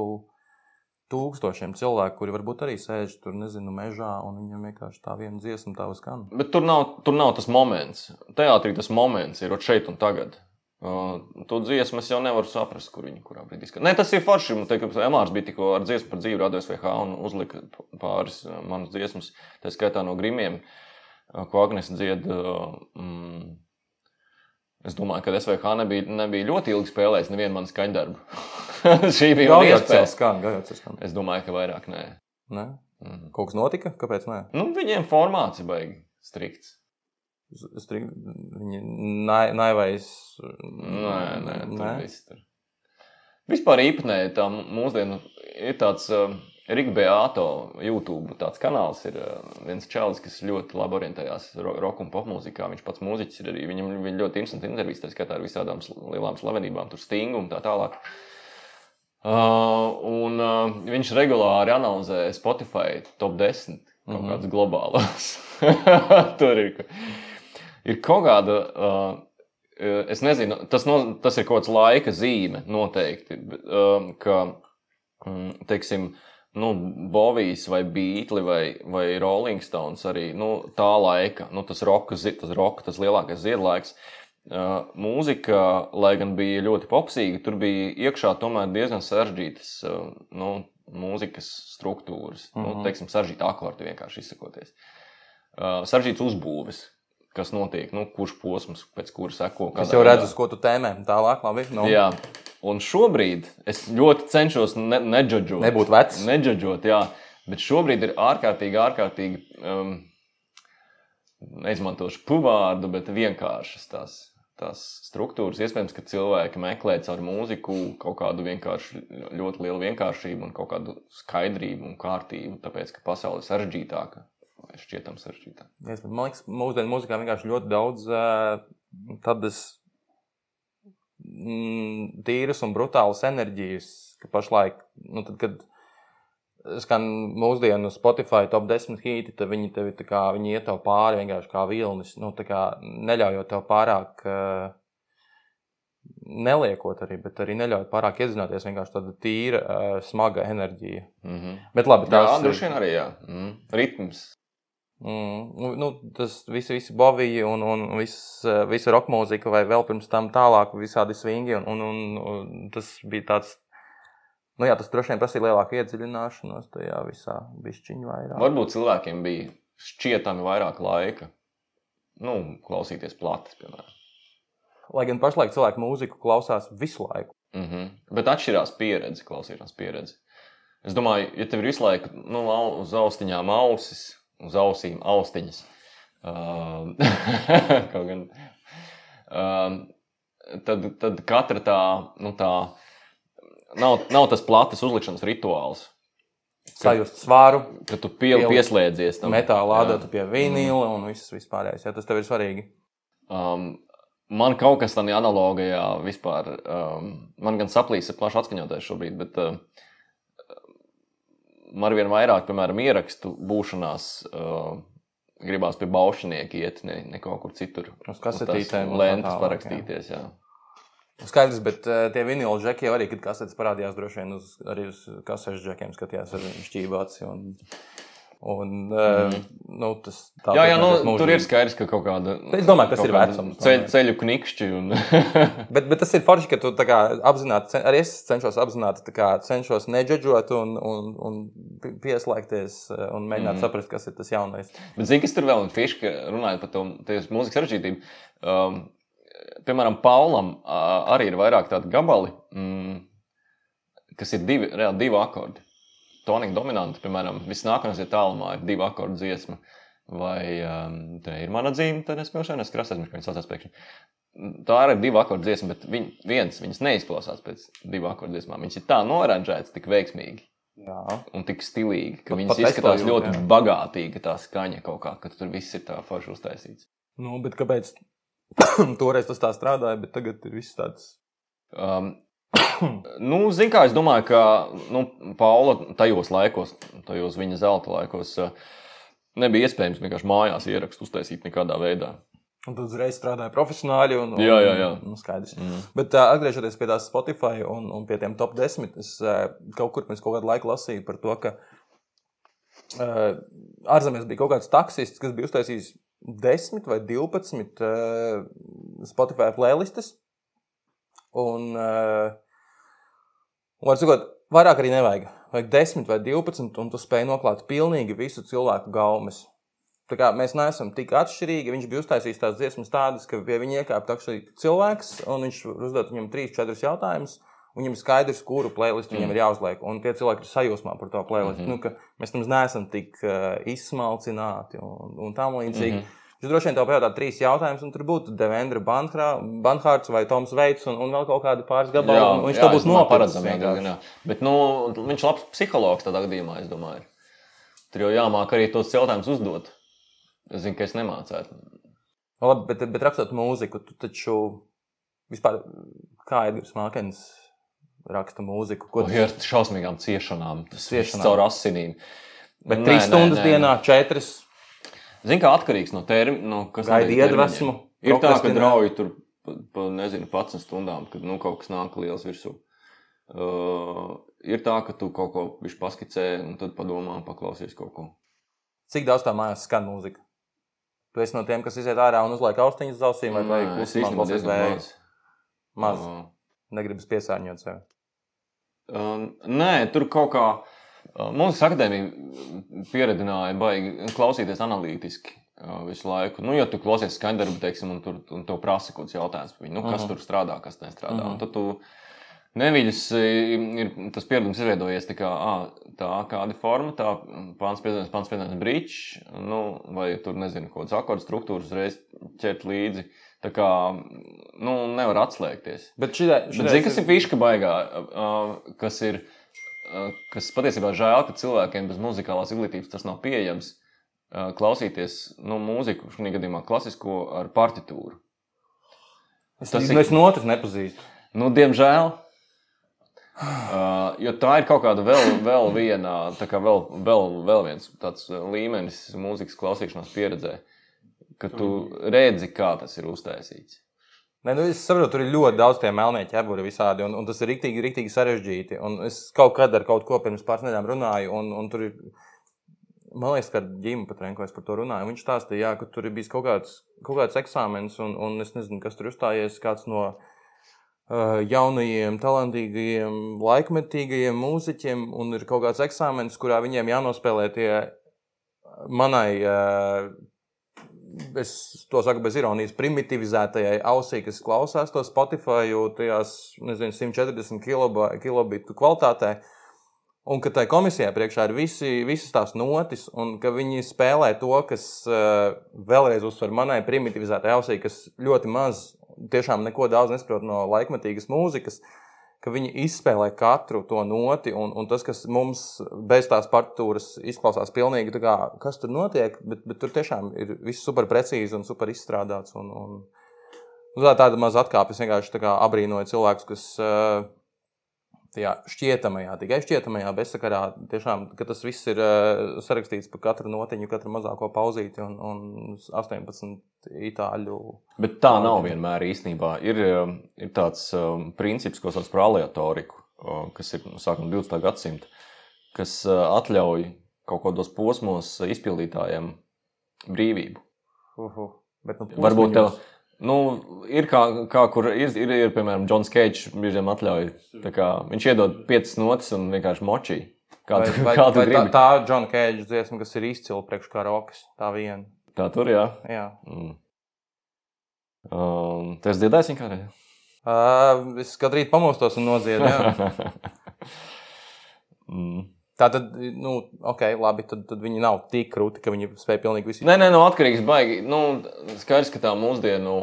Speaker 3: tūkstošiem cilvēku, kuri varbūt arī sēž tur, nezinu, mežā, un viņam vienkārši tā viena dziesma tā skan.
Speaker 2: Bet tur nav, tur nav tas moments. Teātrī tas moments ir šeit un tagad. Uh, to dziesmu es jau nevaru saprast, kur viņi kurā brīdī skan. Nē, tas ir forši. Man teikt, ka Emārs bija tikko ar dziesmu par dzīvi radies VH un uzlika pāris uh, manas dziesmas, tā skaitā no grimiem, uh, ko Agnes dzied. uh, Mm, es domāju, ka SVH nebija, nebija ļoti ilgi spēlējis nevienu manu skaņdarbu. <laughs> Šī bija
Speaker 3: Gaujot
Speaker 2: iespēja.
Speaker 3: skan, skan.
Speaker 2: Es domāju, ka vairāk nē.
Speaker 3: Ne?
Speaker 2: Mhm.
Speaker 3: Kaut kas notika? Kāpēc nē?
Speaker 2: Nu, viņiem formāts ir baigi strikts.
Speaker 3: String, viņi nai- naivais.
Speaker 2: Nē, nē, tur. Vispār īpatnēji tā mūsdienu ir tāds uh, Riga Beato YouTube tāds kanāls. Ir uh, viens čalis, kas ļoti labi orientējās ro- roka un popmūzikā. Viņš pats mūziķis ir arī. Viņam ir ļoti interesanti intervijas, tā skaitā ar visādām lielām slavenībām, tur stingu un tā tālāk. Uh, un uh, viņš regulāri analizē Spotify top 10 kaut
Speaker 3: Mhm.
Speaker 2: kādus globālus. <laughs> tur ir, ir kaut kāda. Uh, Es nezinu, tas, no, tas ir kaut kāds laika zīme noteikti. um, Ka, mm, teiksim, nu, Bovijs vai Beatles vai, vai Rolling Stones arī nu, tā laika, nu, tas roka, tas, roka, tas lielākais ziedlaiks. Uh, mūzika, lai gan bija ļoti popsīga, tur bija iekšā tomēr diezgan sarežģītas uh, nu, mūzikas struktūras. Mm -hmm. nu,
Speaker 3: Mhm.
Speaker 2: teiksim, sarežģīti akordi vienkārši izsakoties. Uh, sarežģīts uzbūves, kas notiek, nu, kurš posms pēc kura seko.
Speaker 3: Es jau redzu, uz ko tu tēmē. Tālāk, labi. Nu,
Speaker 2: Jā, un šobrīd es ļoti cenšos ne, neģaģot.
Speaker 3: Nebūt vecs.
Speaker 2: Neģaģot, jā. Bet šobrīd ir ārkārtīgi, ārkārtīgi, um, neizmantošu puvārdu, bet vienkāršas tās, tās struktūras. Iespējams, ka cilvēki meklē caur mūziku kaut kādu vienkārši, ļoti lielu vienkāršību un kaut kādu skaidrību un kārtību, tāpēc, ka pasaule ir sarežģītāka. Šķietam sarežģītāka.
Speaker 3: Es, man liekas, mūsdienu mūzikā vienkārši ļoti daudz uh, tādas mm, tīras un brutālas enerģijas, ka pašlaik, nu, tad, kad skan mūsdienu Spotify top 10 hīti, tad viņi tevi tā kā, viņi iet tev pāri vienkārši kā vilnis, nu, tā kā neļaujot tev pārāk. Uh, Neliekot arī, bet arī neļaujot pārāk iedzināties. Vienkārši tāda tīra, uh, smaga enerģija.
Speaker 2: Mm -hmm.
Speaker 3: Bet labi, tās ir-
Speaker 2: droši vien arī, jā. Mm. Ritms.
Speaker 3: Mm, nu, nu, tas viss, visi boviji un, un viss, eh, visa roka mūzika, vai vēl pirms tam tālāk, visādi swingi. Un, un, un, un tas bija tāds, nu jā, tas droši vien prasīja lielāku iedziļināšanos tajā visā, vairāk.
Speaker 2: Varbūt cilvēkiem bija šķietami vairāk laika nu, klausīties plates, piemēram.
Speaker 3: Lai gan pašlaik cilvēki mūziku klausās visu laiku.
Speaker 2: Mm -hmm. Bet atšķirās pieredze, klausīšanās pieredze. Es domāju, ja tev ir visu laiku nu, uz austiņām ausis, uz ausīm austiņas, uh, <laughs> kaut gan, uh, tad, tad katra tā, nu, tā nav, nav tas plates uzlikšanas rituāls.
Speaker 3: Sajust svaru,
Speaker 2: Kad tu pie, pieslēdzies tam
Speaker 3: metāla
Speaker 2: Jā.
Speaker 3: ādota pie vinila un viss vispārējais. Jā, tas tev ir svarīgi.
Speaker 2: Um, man kaut kas tādā analogijā vispār, um, man gan saplīs, ir plašs atskaņotājs šobrīd, bet uh, arvien vairāk, piemēram, ierakstu būšanās. Uh, Gribās pie baušanieka iet, ne, ne kaut kur citur.
Speaker 3: Uz kasetītēm tālāk,
Speaker 2: parakstīties. Jā.
Speaker 3: Skaidrs, bet uh, tie vinila džeki jau arī, kad kasetes parādījās, droši vien uz, arī uz kasetes džekiem skatījās ar šķībāci. Un, un, uh, nu, tas tā
Speaker 2: jā, jā nu,
Speaker 3: turpināsies
Speaker 2: tur ir
Speaker 3: mūžīgi.
Speaker 2: skaidrs, ka kaut kāda.
Speaker 3: Es domāju, tas ir vecums,
Speaker 2: Ceļ, ceļu knikšķi. Un... <laughs>
Speaker 3: Bet, bet tas ir forši, ka tu apzināti, arī es cenšos apzināti, kā cenšos neģeģot un, un, un pi- pieslēgties eh, un mēģināt mm. saprast, kas ir tas jaunais.
Speaker 2: Bet zini, kas tur vēl ir fiška, runājot par to mūzikas sarežģītību. Um, piemēram, Paulam uh, arī ir vairāk tādu gabali, mm, kas ir divi, reāli divi akordi. Tonika dominanta, piemēram, viss nākamais ir tālumā, ir divu akordu dziesma. Vai um, tā ir mana dzīve, tad es pilnīgi neskrāsu, aizmirsu, ka viņas saucās pēkšņi. Tā arī ir divu akordu dziesma, bet viņ, viens viņas neizklausās pēc divu akordu dziesmām. Viņas ir tā noranžētas, tik veiksmīgi
Speaker 3: Jā.
Speaker 2: un tik stilīgi, ka
Speaker 3: Pat-
Speaker 2: viņas
Speaker 3: pat
Speaker 2: izskatās
Speaker 3: testojot,
Speaker 2: ļoti
Speaker 3: jā.
Speaker 2: bagātīgi, tā skaņa kaut kā, ka tur viss ir tā forši uztaisīts.
Speaker 3: Nu, bet kāpēc <coughs> toreiz tas tā strādāja, bet tagad ir viss tāds.
Speaker 2: Um, nu, Ziniet, kā es domāju, ka nu, Paula tajos laikos, tajos viņa zelta laikos, uh, nebija iespējams vienkārši mājās ierakstu uztaisīt nekādā veidā.
Speaker 3: Un tad uzreiz strādāja profesionāļi. Un, un,
Speaker 2: Jā, jā, jā.
Speaker 3: Nu, skaidrs.
Speaker 2: Mm.
Speaker 3: Bet uh, atgriežoties pie tās Spotify un, un pie tiem top 10, es uh, kaut kur pirms kaut kāda laika lasīju par to, ka uh, ārzemēs bija kaut kāds taksists, kas bija uztaisījis 10 vai 12 uh, Spotify playlistes. Un, uh, un var sakot, vairāk arī nevajag. Vajag 10 vai 12, un tu spēj noklāt pilnīgi visu cilvēku gaumes. Tā kā mēs neesam tik atšķirīgi. Viņš bija uztaisījis tās dziesmas tādas, ka pie viņa iekāpa cilvēks, un viņš var uzdot viņam trīs, četrus jautājumus. Viņam ir skaidrs, kuru playlistu viņam
Speaker 2: Mm.
Speaker 3: ir jāuzliek. Un tie cilvēki ir sajūsmā par to playlistu. Mm -hmm. nu, mēs tam neesam tik uh, izsmalcināti un, un tam līdzīgi. Mm. -hmm. Es droši vien tev pajautātu trīs jautājumus, un tur būtu Devendra Banhārts vai Toms Veits un, un vēl kaut kādi pāris gabali. un Viņš to būs.
Speaker 2: Jā. Bet nu, viņš ir labs psihologs tādā gadījumā, es domāju. Tur jau jāmāk arī tos jautājumus uzdot. Es zinu, ka es nemācētu.
Speaker 3: Nu, Labi, bet, bet rakstot mūziku, tu taču vispār kā Edgars Mākens raksta mūziku? Ko
Speaker 2: Ko ir ar šausmīgām ciešanām? Tas
Speaker 3: Ciešanām.
Speaker 2: caur asinīm.
Speaker 3: Bet
Speaker 2: Nē,
Speaker 3: trīs
Speaker 2: nē,
Speaker 3: stundas
Speaker 2: nē,
Speaker 3: dienā, četras.
Speaker 2: Zini, kā atkarīgs no termiņa, no kas notiek
Speaker 3: iedvesmu.
Speaker 2: Ir tā, ka draugi tur pa, pa nezinu, 11 stundām, kad nu, kaut kas nāk liels virsū. Uh, ir tā, ka tu kaut ko paskicē, un tad padomā, paklausies kaut ko.
Speaker 3: Cik daudz tā mājās skan mūzika? Tu esi no tiem, kas iziet ārā un uzliek austiņas uz ausīm, vai
Speaker 2: es
Speaker 3: klusumā klausies vēju?
Speaker 2: maz.
Speaker 3: Maz.
Speaker 2: Uh,
Speaker 3: Negribas piesārņot sevi.
Speaker 2: Uh, nē, tur kaut kā uh, mūzikas akadēmija pieredzināja, baigi klausīties analītiski uh, visu laiku. Nu, ja tu klausies skaņdarbu, teiksim, un tur un tev prasa kaut kāds jautājums par viņu, nu, kas
Speaker 3: Mhm.
Speaker 2: tur strādā, kas nestrādā.
Speaker 3: Mhm.
Speaker 2: Un tad tu neviļas ir tas pieredums izveidojies tā kā ā, tā, kāda forma, tā pāns piezīmes, pāns piezīmes brīčs, nu, vai tur nezinu, kādas akordu struktūras uzreiz ķert līdzi. Tā kā, nu, nevar atslēgties.
Speaker 3: Bet šitā,
Speaker 2: Bet zini, kas ir fiška baigā, uh, kas ir, uh, kas patiesībā žēl, ka cilvēkiem bez muzikālās izglītības tas nav pieejams, uh, klausīties nu, mūziku, šajā gadījumā klasisko ar partitūru.
Speaker 3: Es,
Speaker 2: tas ir-
Speaker 3: es no otras nepazīstu.
Speaker 2: Nu, diemžēl. Uh, jo tā ir kaut kāda vēl, vēl viena, tā kā vēl, vēl, vēl viens tāds līmenis mūzikas klausīšanās pieredzē, ka tu redzi, kā tas ir uztaisīts.
Speaker 3: Nē, nu, es saprotu, tur ir ļoti daudz tie melnie ķēburi visādi, un, un tas ir rīktīgi, rīktīgi sarežģīti. Un es kaut kad ar kaut ko pirms pāris nedēļām runāju, un, un tur ir. Man liekas, ka ģimene pat Renko es par to runāju. Viņš stāstīja, jā, ka tur ir bijis kaut kāds, kaut kāds eksāmens, un, un es nezinu, kas tur uzstājies. Kāds no uh, jaunajiem, talantīgajiem, laikmetīgajiem mūziķiem, un ir kaut kāds eksāmens, kurā viņiem jānospēlē tie manai. Uh, es to saku bez ironijas, primitivizētajai ausī, kas klausās to Spotify, tajās nezinu, 140 kiloba- kilobitu kvalitātē. Un ka tai komisijai priekšā ir visi, visas tās notis, un ka viņi spēlē to, kas uh, vēlreiz uzsver manai primitivizētai ausī, kas ļoti maz, tiešām neko daudz nesaprot no laikmetīgas mūzikas, ka viņi izspēlē katru to noti, un, un tas, kas mums bez tās partitūras izklausās pilnīgi, kā, kas tur notiek, bet, bet tur tiešām ir viss super precīzi un super izstrādāts. Un, un, nu, tā, tāda maza atkāpe. Es vienkārši abrīnoju cilvēkus, kas uh, tajā šķietamajā, tikai šķietamajā bezsakarā, tiešām, ka tas viss ir uh, sarakstīts par katru notiņu, katru mazāko pauzīti un, un 18 itāļu.
Speaker 2: Bet tā nav vienmēr īstenībā. Ir, um, ir tāds um, princips, ko sauc par aleatoriku, kas ir no sākuma 20. gadsimta, kas atļauj kaut kādos posmos izpildītājiem brīvību.
Speaker 3: Uhu. Bet, nu,
Speaker 2: Varbūt tev, nu, ir kā, kā kur ir, ir, ir piemēram, Džons Keits, brīžiem atļauj. tā Kā, viņš iedod piecas notis un vienkārši močī. Kā tu,
Speaker 3: vai,
Speaker 2: kā tu
Speaker 3: vai tā,
Speaker 2: gribi?
Speaker 3: tā Džona Keidža dziesma, kas ir izcila priekš kā rokas, tā viena.
Speaker 2: Tā tur, jā.
Speaker 3: Jā.
Speaker 2: Mm. Um, tu esi dzirdējis viņu kādreiz?
Speaker 3: Uh, es katru rītu pamostos un noziedu. jā. <laughs>
Speaker 2: mm.
Speaker 3: Tā tad, nu, ok, labi, tad, tad viņi nav tik krūti, ka viņi spēj pilnīgi visu
Speaker 2: Nē, nē, no atkarīgs baigi. Nu, skaidrs, ka tā mūsdienu,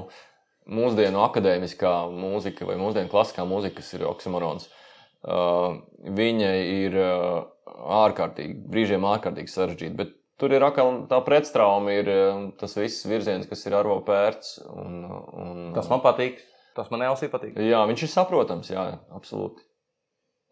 Speaker 2: mūsdienu akadēmiskā mūzika vai mūsdienu klasiskā mūzika, kas ir oksimorons, uh, viņa ir uh, ārkārtīgi, brīžiem ārkārtīgi sarežģīta. Bet tur ir atkal tā pretstrauma, ir uh, tas viss virziens, kas ir arvo pērts. Un, un,
Speaker 3: Tas man patīk. Tas man ausī patīk.
Speaker 2: Jā, viņš ir saprotams, jā, absolūti.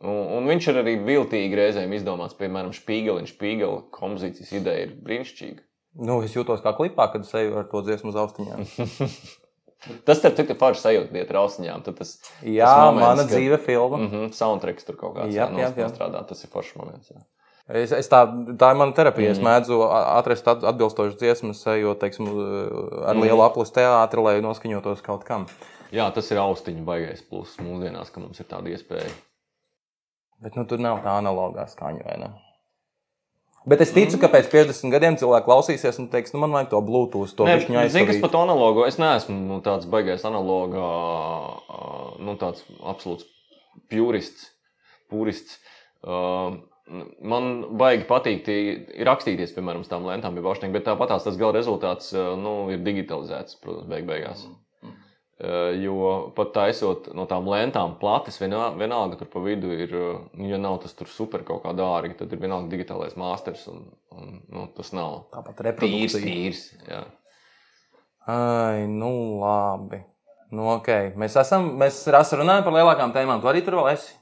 Speaker 2: Un, un viņš ir arī viltīgi reizēm izdomāts, piemēram, spīgeliņš, spīgela kompozīcijas ideja ir brīnišķīga.
Speaker 3: Nu, es jūtos kā klipā, kad eju ar to dziesmu uz austiņām. <laughs>
Speaker 2: Tas tev tik forši sajūta, iet ar austiņām. Tad tas
Speaker 3: Jā,
Speaker 2: tas moments,
Speaker 3: mana
Speaker 2: kad-
Speaker 3: dzīve filma.
Speaker 2: Mm -hmm, soundtracks tur kaut kāds
Speaker 3: Jā, jā, jā.
Speaker 2: strādā. Tas ir foršs moments. Jā.
Speaker 3: Es, es tā, tā ir mana terapija.
Speaker 2: Mhm.
Speaker 3: Mm. Es mēdzu a- atrast at- atbilstošas dziesmas, ejot teiksim, ar lielu
Speaker 2: Mhm.
Speaker 3: aplis teātri, lai noskaņotos kaut kam.
Speaker 2: jā, tas ir austiņu baigais pluss mūsdienās, ka mums ir tāda iespēja.
Speaker 3: Bet nu, tur nav tā analogā skaņa. vai ne? Bet es ticu, ka pēc 50 gadiem cilvēki klausīsies un teiks, nu, man vajag to Bluetooth, to viņa
Speaker 2: Zini, kas par analogu? Es neesmu nu, tāds baigais analogā, nu, tāds absolūts purists. purists. Man baigi patīk tie rakstīties, piemēram, uz tām lentām, bet tāpat tas gala rezultāts nu, ir digitalizēts, protams, beig beigās. Uh, Jo pat taisot no tām lentām plates, vienalga, vienalga tur pa vidu ir, uh, ja nav tas super kaut kā dārgi, tad ir vienalga digitālais mākslinieks. Un, un, nu, tas nav
Speaker 3: Tāpat
Speaker 2: tīrs,
Speaker 3: reprodukcija.
Speaker 2: tīrs. Jā.
Speaker 3: Ai, nu labi. Nu, okay. Mēs esam, mēs runājam par lielākām tēmām. Tu arī tur vēl esi.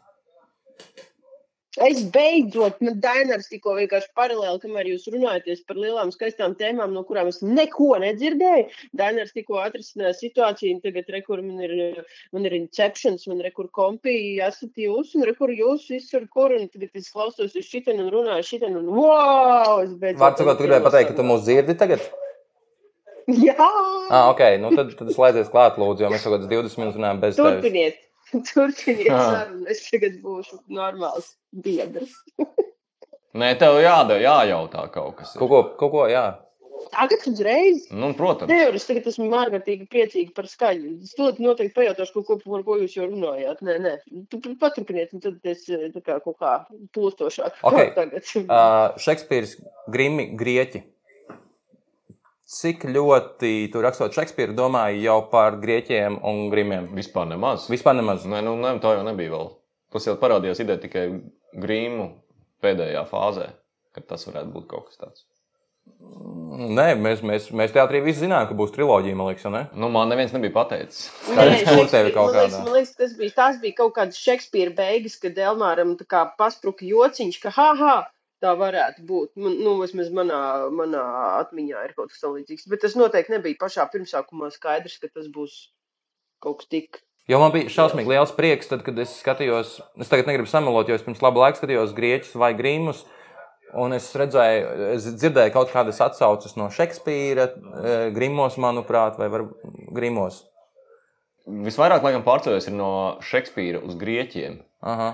Speaker 1: Es beidzot, man Dainars tikko vienkārši paralēli, kamēr jūs runājaties par lielām skaistām tēmām, no kurām es neko nedzirdēju. Dainars tikko atrisināja situāciju, tagad rekur man ir, man ir inceptions, man rekur kompija, esat jūs, un rekur jūs visur, kur, un tagad es klausos uz šitien un runāju šitien, un wow! Es beidzot.
Speaker 3: Vārds sakot, tu gribēji pateikt, ka tu mūs dzirdi tagad?
Speaker 1: Jā!
Speaker 3: Ah, ok, nu tad, tad slēdzies klāt, lūdzu, jo mēs kādas 20 minūtes runājam bez tevis.
Speaker 1: Turpiniet! <laughs> Turpiniet
Speaker 2: Jā.
Speaker 1: sarunu, es tagad būšu normāls biedrs. <laughs>
Speaker 2: Nē, tev jādara, jājautā kaut kas.
Speaker 3: Kaut ko, kaut ko, jā.
Speaker 1: Tagad uzreiz!
Speaker 2: Nu, protams.
Speaker 1: Nē, es tagad esmu ārkārtīgi priecīga par skaļu. Es to noteikti pajautāšu, ko, par ko jūs jau runājāt. Nē, nē, tu paturpiniet, un tad es eh, tā kā kaut kā plūstošāk.
Speaker 3: Ok. <laughs>
Speaker 1: Tagad.
Speaker 3: Uh, Šekspīrs, Grimi, Grieķi. Cik ļoti tu rakstot Šekspīru, domāji jau par grieķiem un grimiem?
Speaker 2: Vispār nemaz.
Speaker 3: Vispār nemaz.
Speaker 2: Nē, nu, nē, tā jau nebija vēl. Tas jau parādījās ideja tikai grīmu pēdējā fāzē, kad tas varētu būt kaut kas tāds.
Speaker 3: Nē, mēs, mēs, mēs teātrī visi zinājām, ka būs triloģija, man liekas, vai ne?
Speaker 2: Nu, man neviens nebija pateicis.
Speaker 3: Kādas tur tev ir kaut
Speaker 1: man liekas,
Speaker 3: kādā?
Speaker 1: man liekas, tas bija, tās bija kaut kādas Šekspīra beigas, kad Elmāram tā kā paspruka jociņš, ka ha, ha, tā varētu būt. Man, nu, vismaz manā, manā atmiņā ir kaut kas tamlīdzīgs. Bet tas noteikti nebija pašā pirmsākumā skaidrs, ka tas būs kaut kas tik.
Speaker 3: Jo man bija šausmīgi liels prieks, tad, kad es skatījos, es tagad negribu samalot, jo es pirms laba laika skatījos grieķus vai grīmus. Un es redzēju, es dzirdēju kaut kādas atsauces no Šekspīra, eh, grimos, manuprāt, vai var, grimos.
Speaker 2: Visvairāk, laikam, pārcēlies ir no Šekspīra uz grieķiem.
Speaker 3: Aha.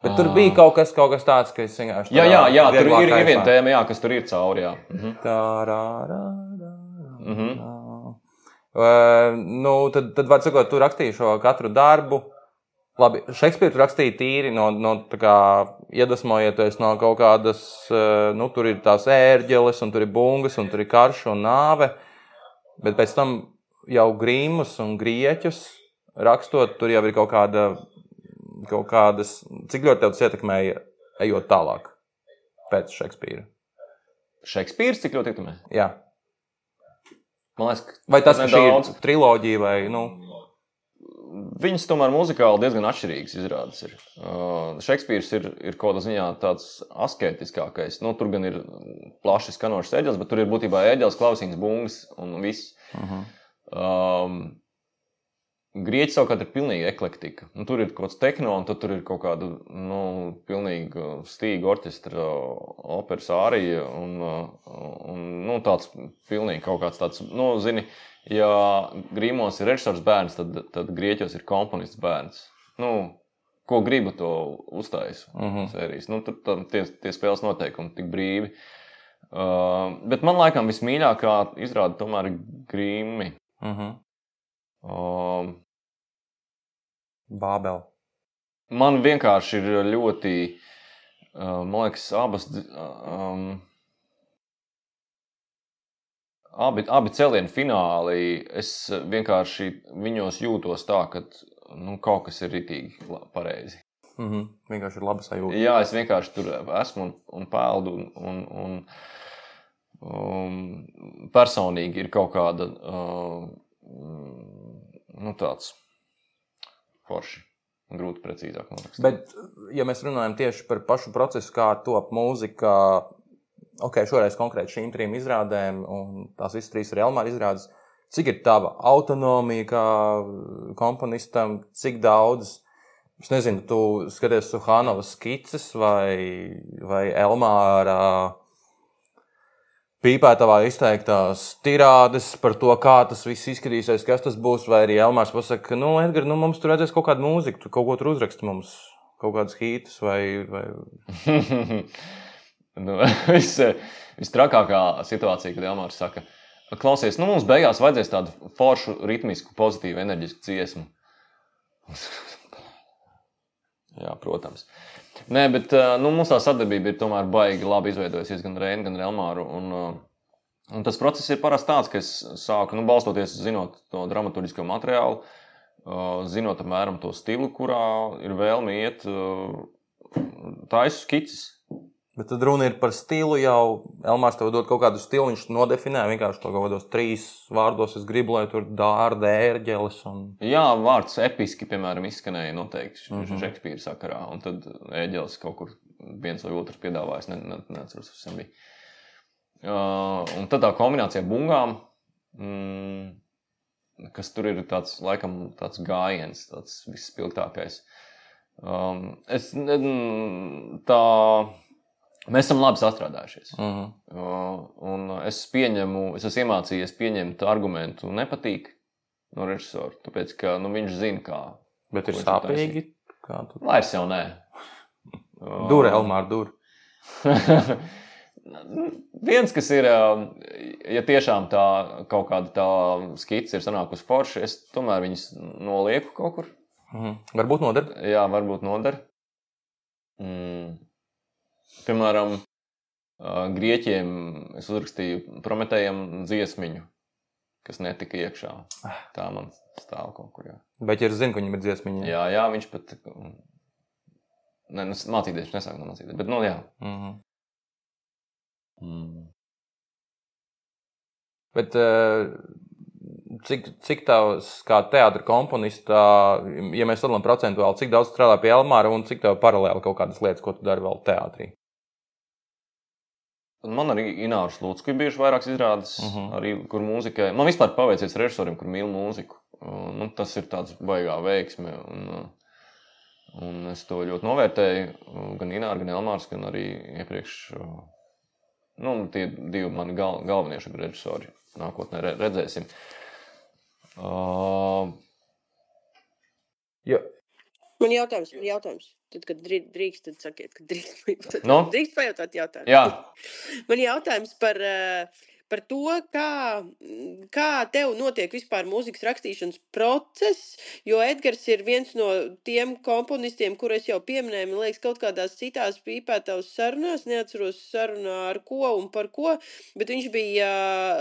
Speaker 3: Bet tur bija kaut kas, kaut kas tāds, ka es vienkārši.
Speaker 2: Jā, jā, jā tur ir, ir viena tēma, jā, kas tur ir cauri. Jā. Mhm.
Speaker 3: Tā, rā, rā, rā,
Speaker 2: Mhm.
Speaker 3: Uh, nu, tad, tad var sakot, tu rakstīji šo katru darbu. Labi, Šekspīrs rakstīja tīri no, no kā iedvesmojoties no kaut kādas, uh, nu, tur ir tās ērģeles, un tur ir bungas, un tur ir karš un nāve. Bet pēc tam jau grīmus un grieķus rakstot, tur jau ir kaut kāda, kaut kādas, cik ļoti tev tas ietekmēja, ejot tālāk pēc Šekspīra.
Speaker 2: Šekspīrs cik ļoti ietekmē?
Speaker 3: Jā.
Speaker 2: Man liekas, ka
Speaker 3: Vai tas, ir triloģija vai, nu,
Speaker 2: Viņas tomēr muzikāli diezgan atšķirīgas izrādās. Ir. Uh, Šekspīrs ir, ir kaut kādā ziņā tāds asketiskākais. Nu, tur gan ir plaši skanošs eģels, bet tur ir būtībā eģels, klausīns, bungas un viss.
Speaker 3: uh -huh.
Speaker 2: Um, Grieķis savukārt ir pilnīgi eklektika. Nu, tur ir kaut kāds tehno, un tur ir kaut kāda nu, pilnīgi stīga orķestra, operas ārija un, un nu, tāds pilnīgi kaut kāds tāds, nu, zini, ja Grīmos ir režisors bērns, tad, tad Grieķos ir komponists bērns. Nu, ko gribu, to uztaisu.
Speaker 3: Mhm.
Speaker 2: Sērijas. Nu, tur tam tie, tie spēles noteikumi tik brīvi. Uh, bet man laikam vismīļākā izrāda tomēr ir Grīmi.
Speaker 3: Uh -huh.
Speaker 2: Um,
Speaker 3: Bābeli.
Speaker 2: Man vienkārši ir ļoti, uh, man liekas, abas. Um, abi, abi celienu fināli. Es vienkārši viņos jūtos tā, ka nu, kaut kas ir ritīgi la- pareizi.
Speaker 3: Uh -huh. Vienkārši ir laba sajūta.
Speaker 2: Jā, es vienkārši tur esmu un, un peldu. Un, un, un, um, personīgi ir kaut kāda uh, nu, tāds forši. Grūti precīzāk norakstīt.
Speaker 3: Bet, ja mēs runājam tieši par pašu procesu, kā top mūzika, ok, šoreiz konkrēti šīm trim izrādēm, un tās visas trīs ir Elmāra izrādes, cik ir tava autonomija kā komponistam, cik daudz, es nezinu, tu skaties Suhanovas skices vai, vai Elmāra pīpētavā izteiktās tirādes par to, kā tas viss izskatīsies, kas tas būs. Vai arī Elmārs pasakā, nu, Edgars, nu, mums tur redzēs kaut kādu mūziku, tu kaut ko tur uzrakst mums, kaut kādus hītus vai. vai... <laughs>
Speaker 2: nu, <laughs> vis, Vistrakākā situācija, kad Elmārs saka, klausies, nu mums beigās vajadzēs tādu foršu, ritmisku, pozitīvu, enerģisku dziesmu. <laughs> Jā, protams. Nē, bet nu, mums tā sadarbība ir tomēr baigi labi izveidojusies gan ar Reinu, gan Elmāru. Un, un tas process ir parasti tāds, ka es sāku, nu, balstoties zinot to dramaturgisko materiālu, zinot apmēram to stilu, kurā ir vēlme iet, taisu skices.
Speaker 3: Bet tad runa ir par stilu. Jau Elmārs tev dod kaut kādu stilu, viņš nodefinē vienkārši to kaut kādos trīs vārdos. Es gribu, lai tur dārda, ērģelis un
Speaker 2: Jā, vārds episki, piemēram, izskanēja noteikti mm. -hmm. Šekspīra sakarā. Un tad ēģelis kaut kur viens vai otrs piedāvājis, ne, ne, neatceros, kas tam bija. Uh, un tad tā kombinācija ar bungām, mm, kas tur ir tāds, laikam, tāds gājiens, tāds visspilgtākais. Um, es, tā, mēs esam labi sastrādājušies.
Speaker 3: mm -hmm.
Speaker 2: Uh, un es pieņemu, es esmu iemācījies pieņemt argumentu, nepatīk no režisora. Tāpēc, ka nu, viņš zina, kā.
Speaker 3: Bet ir sāpīgi. Tu
Speaker 2: Vairs jau nē. <laughs> Uh,
Speaker 3: Dūri, Elmāra, dūri. <laughs>
Speaker 2: Viens, kas ir, uh, ja tiešām tā kaut kāda tā skice ir sanākusi forša, es tomēr viņus nolieku kaut kur.
Speaker 3: Mhm. Varbūt noder.
Speaker 2: Jā, varbūt noder. Mm. Piemēram, grieķiem es uzrakstīju Prometējam dziesmiņu, kas netika iekšā. Tā man stāv kaut kur. Jā,
Speaker 3: Bet, es zinu, ka viņam ir dziesmiņa,
Speaker 2: jā, jā viņš pat. Nē, nu, mācīties, viņš nesāk no mācīties. Bet, nu, jā.
Speaker 3: Mhm.
Speaker 2: Mm.
Speaker 3: Bet cik, cik tavs, kā teātris komponista, ja mēs sadalām procentuāli, cik daudz strādā pie Elmāra un cik tev paralēli kaut kādas lietas, ko tu dari vēl teātrī?
Speaker 2: Man arī Ināras Lūdzu ir bijuši vairākas izrādes, uh
Speaker 3: Mhm.
Speaker 2: -huh. arī, kur mūzikai. Man vispār paveicies režisoriem, kur mīl mūziku. Uh, Nu, tas ir tāds baigā veiksme. Un, uh, un es to ļoti novērtēju. uh, Gan Ināra, gan Elmārs, gan arī iepriekš. Nu, tie divi mani gal, galvenie režisori. Nākotnē re, redzēsim. Uh,
Speaker 3: Jo,
Speaker 1: Man jautājums, man jautājums. Tad, kad drī- drīkst, tad sakiet, ka drīkst. <laughs> Tad
Speaker 2: Nu?
Speaker 1: Drīkst pajautāt jautājumu.
Speaker 2: jā, <laughs>
Speaker 1: Man jautājums par, eh, par to, kā, kā tev notiek vispār mūzikas rakstīšanas process, jo Edgars ir viens no tiem komponistiem, kurus jau pieminēju, man liekas, kaut kādās citās pīpētās sarunās, neatceros sarunā ar ko un par ko, bet viņš bija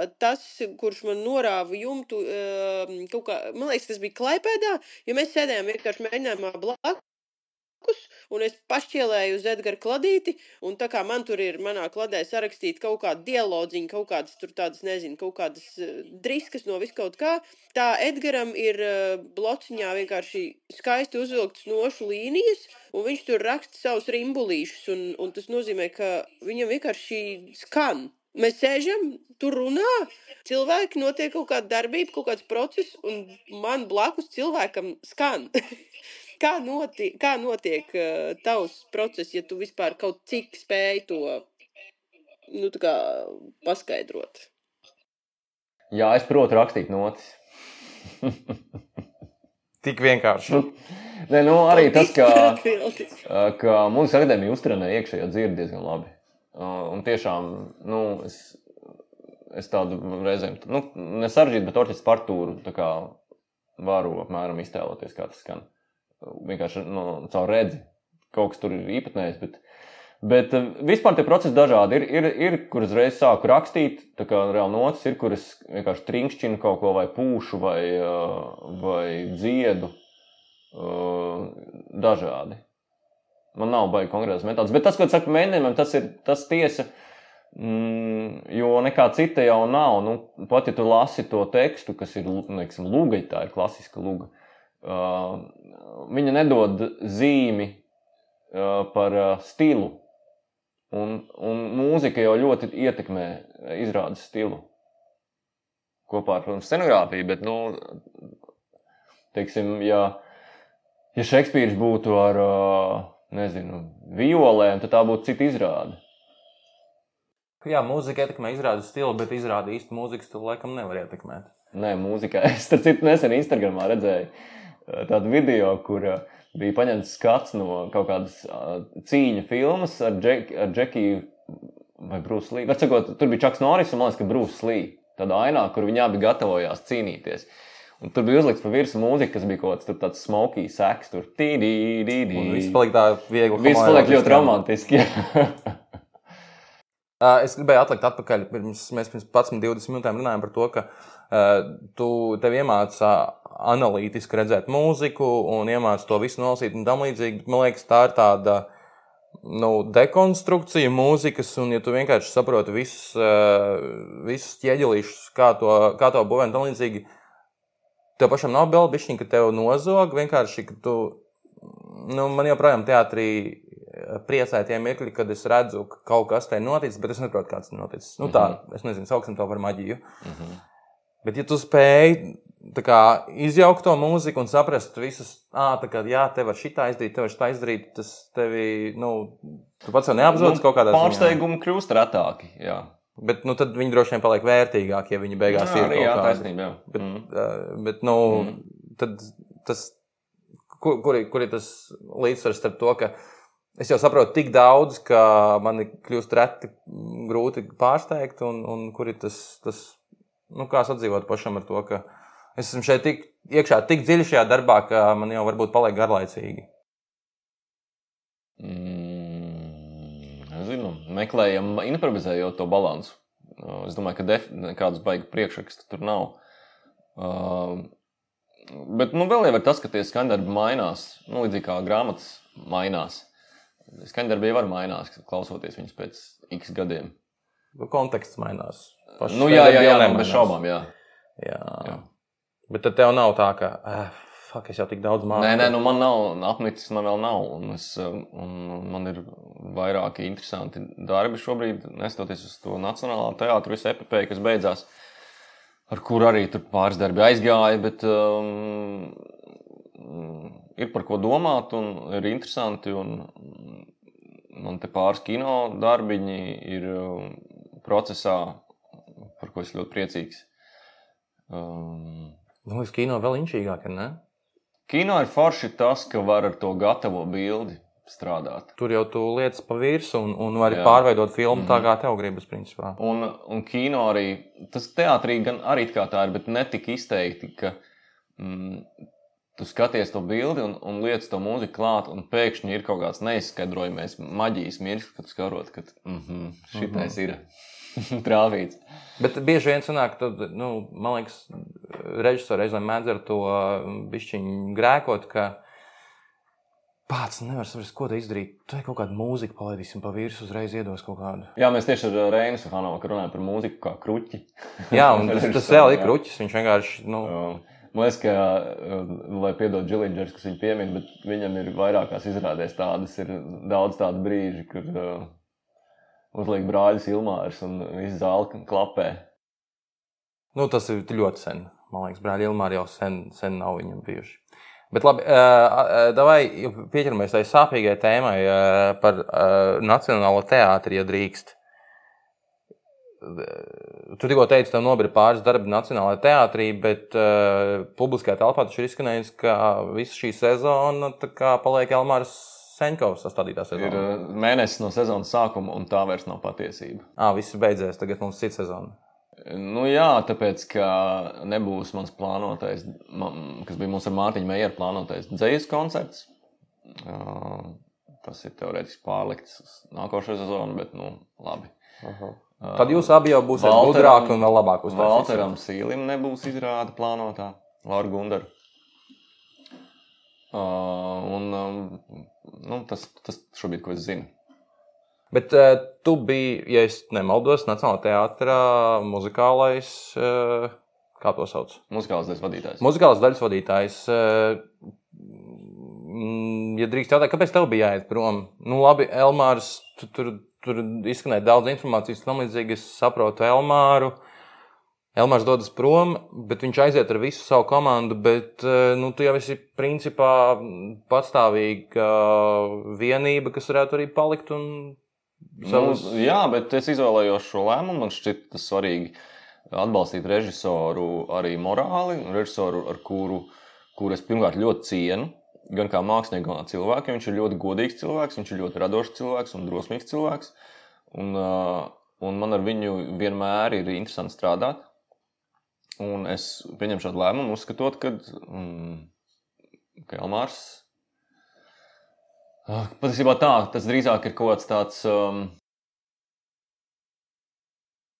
Speaker 1: eh, tas, kurš man norāva jumtu, eh, kaut kā, man liekas, tas bija Klaipēdā, jo mēs sēdējām vienkārši mēģinājumā blakus. Un es pašķielēju uz Edgara kladīti, un tā kā man tur ir manā kladē sarakstīta kaut kāda dialogiņa, kaut kādas tur tādas, nezinu, kaut kādas uh, driskas no viskaut kā, tā Edgaram ir uh, blociņā vienkārši skaisti uzvilktas nošu līnijas, un viņš tur raksta savus rimbulīšus, un, un tas nozīmē, ka viņam vienkārši skan. Mēs sēžam, tur runā, cilvēki notiek kaut kāda darbība, kaut kāds process, un man blakus cilvēkam skan. <laughs> Kā notiek, kā notiek uh, tavs process, ja tu vispār kaut cik spēj to nu, tā kā paskaidrot?
Speaker 2: jā, es protu rakstīt notis. <laughs>
Speaker 3: tik vienkārši. <laughs>
Speaker 2: Nē, nu, arī tas, ka. <laughs> Uh, ka mūzikas akadēmija uztrenē iekšējo dzirdi diezgan labi. Uh, Un tiešām, nu, es, es tādu reizēm, nu, nesaržģītu, bet orķestra partūru tā kā varu apmēram iztēloties, kā tas skan. Vienkārši no, caur redzi. Kaut kas tur ir īpatnējs, bet, bet uh, vispār tie procesi dažādi. Ir, ir, ir kur uzreiz sāku rakstīt, tā kā reāli notis, ir, kur es vienkārši trinkšķinu kaut ko vai pūšu vai, uh, vai dziedu. Uh, dažādi. Man nav baigi konkrētas metodas. Bet tas, ko saka mēģinājumam, tas ir tas tiesa. Mm, jo nekā cita jau nav. Nu, pat ja tu lasi to tekstu, kas ir neksim, luga, tā ir klasiska luga, uh, viņa nedod zīmi uh, par uh, stilu. Un, un mūzika jau ļoti ietekmē izrādes stilu. Kopā ar protams, scenogrāfiju, bet, nu, teiksim, ja, ja Šekspīrs būtu ar, uh, nezinu, violēm, tad tā būtu cita izrāde.
Speaker 3: Jā, mūzika ietekmē izrādes stilu, bet izrāda īstu mūzikas stilu laikam nevar ietekmēt.
Speaker 2: Nē, mūzikā. <laughs> Es starp citu nesen Instagramā redzēju uh, tādu video, kur bija paņemts skats no kaut kādas cīņu filmas ar, Džek, ar Džekiju vai Brūsu Lī. Var sakot, tur bija Čaks Norris un man liekas, ka Brūss Lī. Tādā ainā, kur viņi abi gatavojās cīnīties. Un tur bija uzlikts pa virsmu mūzika, kas bija kaut kāds tāds smoky seks, tur tīdī,
Speaker 3: Un viss palika tā viegli.
Speaker 2: Viss paliek ļoti romantiski. <laughs>
Speaker 3: Es gribēju atlikt atpakaļ. Pirms, mēs pirms 11, 20 minūtēm runājām par to, ka uh, tu tev iemācā analītiski redzēt mūziku un iemācā to visu nolasīt un tam līdzīgi. Man liekas, tā ir tāda nu, dekonstrukcija mūzikas, un ja tu vienkārši saproti visus, uh, visus ķieģelīšus, kā to, kā to būvēt tam līdzīgi, tev pašam nav vēl bišķiņa, ka tev nozog vienkārši, ka tu, nu, man joprojām teātrī priecē tie mirkļi, kad es redzu, ka kaut kas ir noticis, bet es nesaprotu, kāds ir noticis. Nu, tā, es nezinu, sauksim to par maģiju.
Speaker 2: Mhm.
Speaker 3: Bet, ja tu spēj kā, izjaukt to mūziku un saprast visus, ah, tā kā, jā, te var šitā izdarīt, te var šitā izdarīt, tas tevi, nu, tu pats jau neapzināties kaut kādā ziņā.
Speaker 2: Pārsteigumi kļūst retāki. Jā,
Speaker 3: Bet, nu, tad viņi droši vien paliek vērtīgāki, ja viņi beigās
Speaker 2: jā,
Speaker 3: ir
Speaker 2: arī, jā
Speaker 3: kaut kādi.
Speaker 2: taisnība. Jā.
Speaker 3: Bet,
Speaker 2: Mm.
Speaker 3: mm. bet nu,
Speaker 2: Mm.
Speaker 3: tad tas, kur, kur, kur ir tas līdzsvars starp to, ka es jau saprotu tik daudz, ka man ir kļūst reti grūti pārsteigt, un, un kur ir tas, tas nu, kā sadzīvot pašam ar to, ka es esmu šeit tik iekšā, tik dziļi šajā darbā, ka man jau varbūt paliek garlaicīgi.
Speaker 2: Mm, nezinu, meklējam, improvizējot to balansu. Uh, Es domāju, ka nekādas baigas priekšrakstu tur nav. Uh, bet nu, vēl jau ir tas, ka tie skaņdarbi mainās. Nu, līdzīgi kā grāmatas mainās. Skaņdarbi jau var mainās, klausoties viņus pēc x gadiem.
Speaker 3: Nu, Konteksts mainās. Paši
Speaker 2: Nu, jā, jā, jā,
Speaker 3: jau
Speaker 2: nu, bez šaubām. Jā.
Speaker 3: Jā.
Speaker 2: Jā.
Speaker 3: Bet tad tev nav tā, ka, eh, fuck, es jau tik daudz māku.
Speaker 2: Nē, nē, nu man nav apnicis, man vēl nav. Un es, um, un man ir vairāki interesanti darbi šobrīd, neskatoties uz to nacionālā teātrus, visu epopēju, kas beidzās, ar kuru arī tur pāris darbi aizgāja. Bet, um, ir par ko domāt, un ir interesanti. Un, man te pāris kino darbiņi ir um, procesā, par ko es ļoti priecīgs. Um,
Speaker 3: Man liekas, kino vēl inčīgāk, ne?
Speaker 2: Kino ir forši tas, ka var ar to gatavo bildi strādāt.
Speaker 3: Tur jau tu lietas pa virsmu un, un vari
Speaker 2: Jā.
Speaker 3: pārveidot filmu tā,
Speaker 2: Mhm.
Speaker 3: kā tev gribas, principā.
Speaker 2: Un, un kino arī, tas teātrī gan arī tā ir, bet ne tik izteikti, ka mm, tu skaties to bildi un, un lietas to mūziku klāt, un pēkšņi ir kaut kāds neizskaidrojamais maģijas mirklis, kad skatot, ka mm -hmm, šitais ir <laughs> trāvīts.
Speaker 3: Bet bieži vien sanāk, tu, nu, man liekas, režisori reizēm mēdz ar to bišķiņu grēkot, ka pats nevar saprast, ko te izdarīt. Tu kaut kādu mūziku palaidīsim pa virsmu, uzreiz iedos kaut kādu.
Speaker 2: Jā, mēs tieši ar Reinu Safanovu runājam par mūziku kā kruķi. <laughs>
Speaker 3: Jā, un tas, tas vēl ir kruķis, viņš vienkārši, nu,
Speaker 2: Um, Man liekas, ka, uh, lai piedod Džilingers, kas viņu piemin, bet viņam ir vairākās izrādēs tādas, ir daudz tādu brīžu, kur uh, uzliek brāļus Ilmārs un viss zāle klapē.
Speaker 3: nu, tas ir ļoti sen. Man liekas, brāļi Ilmāri jau sen, sen nav viņam bijuši. Bet labi, vai pieķeramies tai sāpīgai tēmai par Nacionālo teātri, ja drīkst. Tu tikko teici, ka nobira pāris darbi Nacionālajā teātrī, bet publiskajā telpā taču ir izskanējis, ka visa šī sezona paliek Elmāras Senkovs sastādītā
Speaker 2: Ir
Speaker 3: sezona.
Speaker 2: uh, mēnesis no sezonas sākuma, un tā vairs nav patiesība.
Speaker 3: Ah, viss ir beidzies, tagad mums ir cita sezona.
Speaker 2: Nu, jā, tāpēc, ka nebūs mans plānotais, man, kas bija mums ar Mārtiņu Meijeru plānotais dzīslu koncerts. Uh, tas ir teorētiski pārlikts uz nākošo sezonu, bet, nu, labi. Uh,
Speaker 3: Tad jūs abi jau būsiet gudrāki un vēl labāk uztaisīsiet.
Speaker 2: Valteram Sīlim nebūs izrāda plānotā, Laura Gundara. Uh, un, um, nu, tas, tas šobrīd, ko es zinu.
Speaker 3: Bet uh, tu biji, ja es nemaldos, Nacionālajā teātrā muzikālais, uh, kā to sauc?
Speaker 2: Muzikāls daļas vadītājs.
Speaker 3: Muzikālais daļas vadītājs. Uh, ja drīkst jautāt, kāpēc tev bija jāiet prom? Nu, labi, Elmārs, tu, tur, tur izskanēja daudz informācijas, tam līdzīgi es saprotu Elmāru. Elmārs dodas prom, bet viņš aiziet ar visu savu komandu. Bet eh, nu, tu jau esi principā patstāvīga vienība, kas varētu arī palikt un savus.
Speaker 2: Nu, jā, bet es izvēlējos šo lēmumu. Man šķiet, tas svarīgi atbalstīt režisoru arī morāli. Režisoru, ar kuru, kuru es pirmkārt ļoti cienu. Gan kā mākslinieku, gan kā cilvēku. Viņš ir ļoti godīgs cilvēks, viņš ir ļoti radošs cilvēks un drosmīgs cilvēks. Un, uh, un man ar viņu vienmēr ir interesanti strādāt. Un es pieņemu šādu lēmumu, uzskatot, ka, mm, ka Elmārs. Ah, Patiesībā tā, tas drīzāk ir kaut kāds tāds. Um,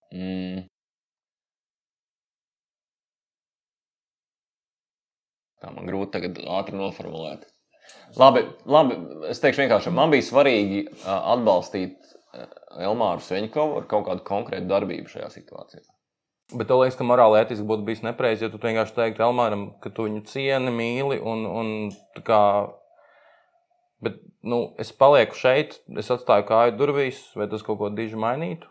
Speaker 2: mm, tā man grūti tagad ātri noformulēt. Labi, labi, es teikšu vienkārši, man bija svarīgi ā, atbalstīt ā, Elmāru Sveņkovu ar kaut kādu konkrētu darbību šajā situācijā.
Speaker 3: Bet tev liekas, ka morāli ētiski būtu bijis nepareizi, ja tu vienkārši teiktu Elmāram, ka tu viņu cieni, mīli un, un tā kā. Bet nu, es palieku šeit, es atstāju kāju durvīs, vai tas kaut ko diži mainītu?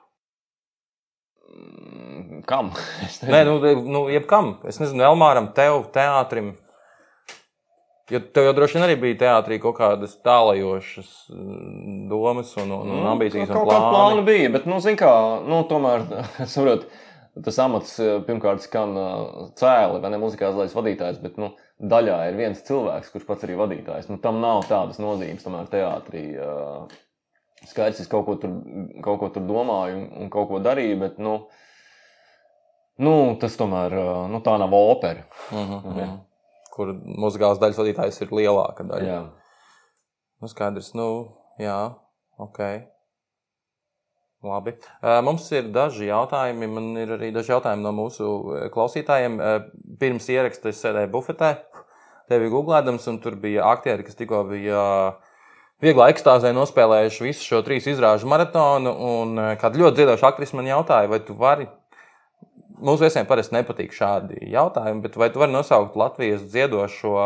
Speaker 2: Mm, Kam? <laughs>
Speaker 3: Nē, nu, nu jebkam. Es nezinu, Elmāram, tev, teātrim. Jo tev jau droši vien arī bija teātrī kaut kādas tālajošas mm, domas un, un, un ambīcijas un
Speaker 2: Nu, kaut kāda plāna bija, bet, nu, zin kā, nu, tomēr, <laughs> saprot, tas amats eh, pirmkārt skan eh, cēli, vai ne muzikālais vadītājs, bet, nu, daļā ir viens cilvēks, kurš pats arī vadītājs. Nu, tam nav tādas nozīmes, tomēr teātrī. eh, Skaidrs, es kaut ko tur, kaut ko tur domāju un, kaut ko darīju, bet, nu, nu tas tomēr, nu, tā nav opera.
Speaker 3: Mhm,
Speaker 2: Ok.
Speaker 3: mhm. Kur muzikālās daļas vadītājs ir lielāka daļa.
Speaker 2: Jā.
Speaker 3: Nu, skaidrs, nu, jā, ok. Labi. Eh, Mums ir daži jautājumi. Man ir arī daži jautājumi no mūsu eh, klausītājiem. Eh, Pirms ieraksta es sēdēju bufetē, tevi googlēdams, un tur bija aktieri, kas tikko bija vieglā ekstāzē nospēlējuši visu šo trīs izrāžu maratonu. Un kāda ļoti dziedoša aktrise man jautāja, vai tu vari. Mūsu viesiem parasti nepatīk šādi jautājumi, bet vai tu vari nosaukt Latvijas dziedošo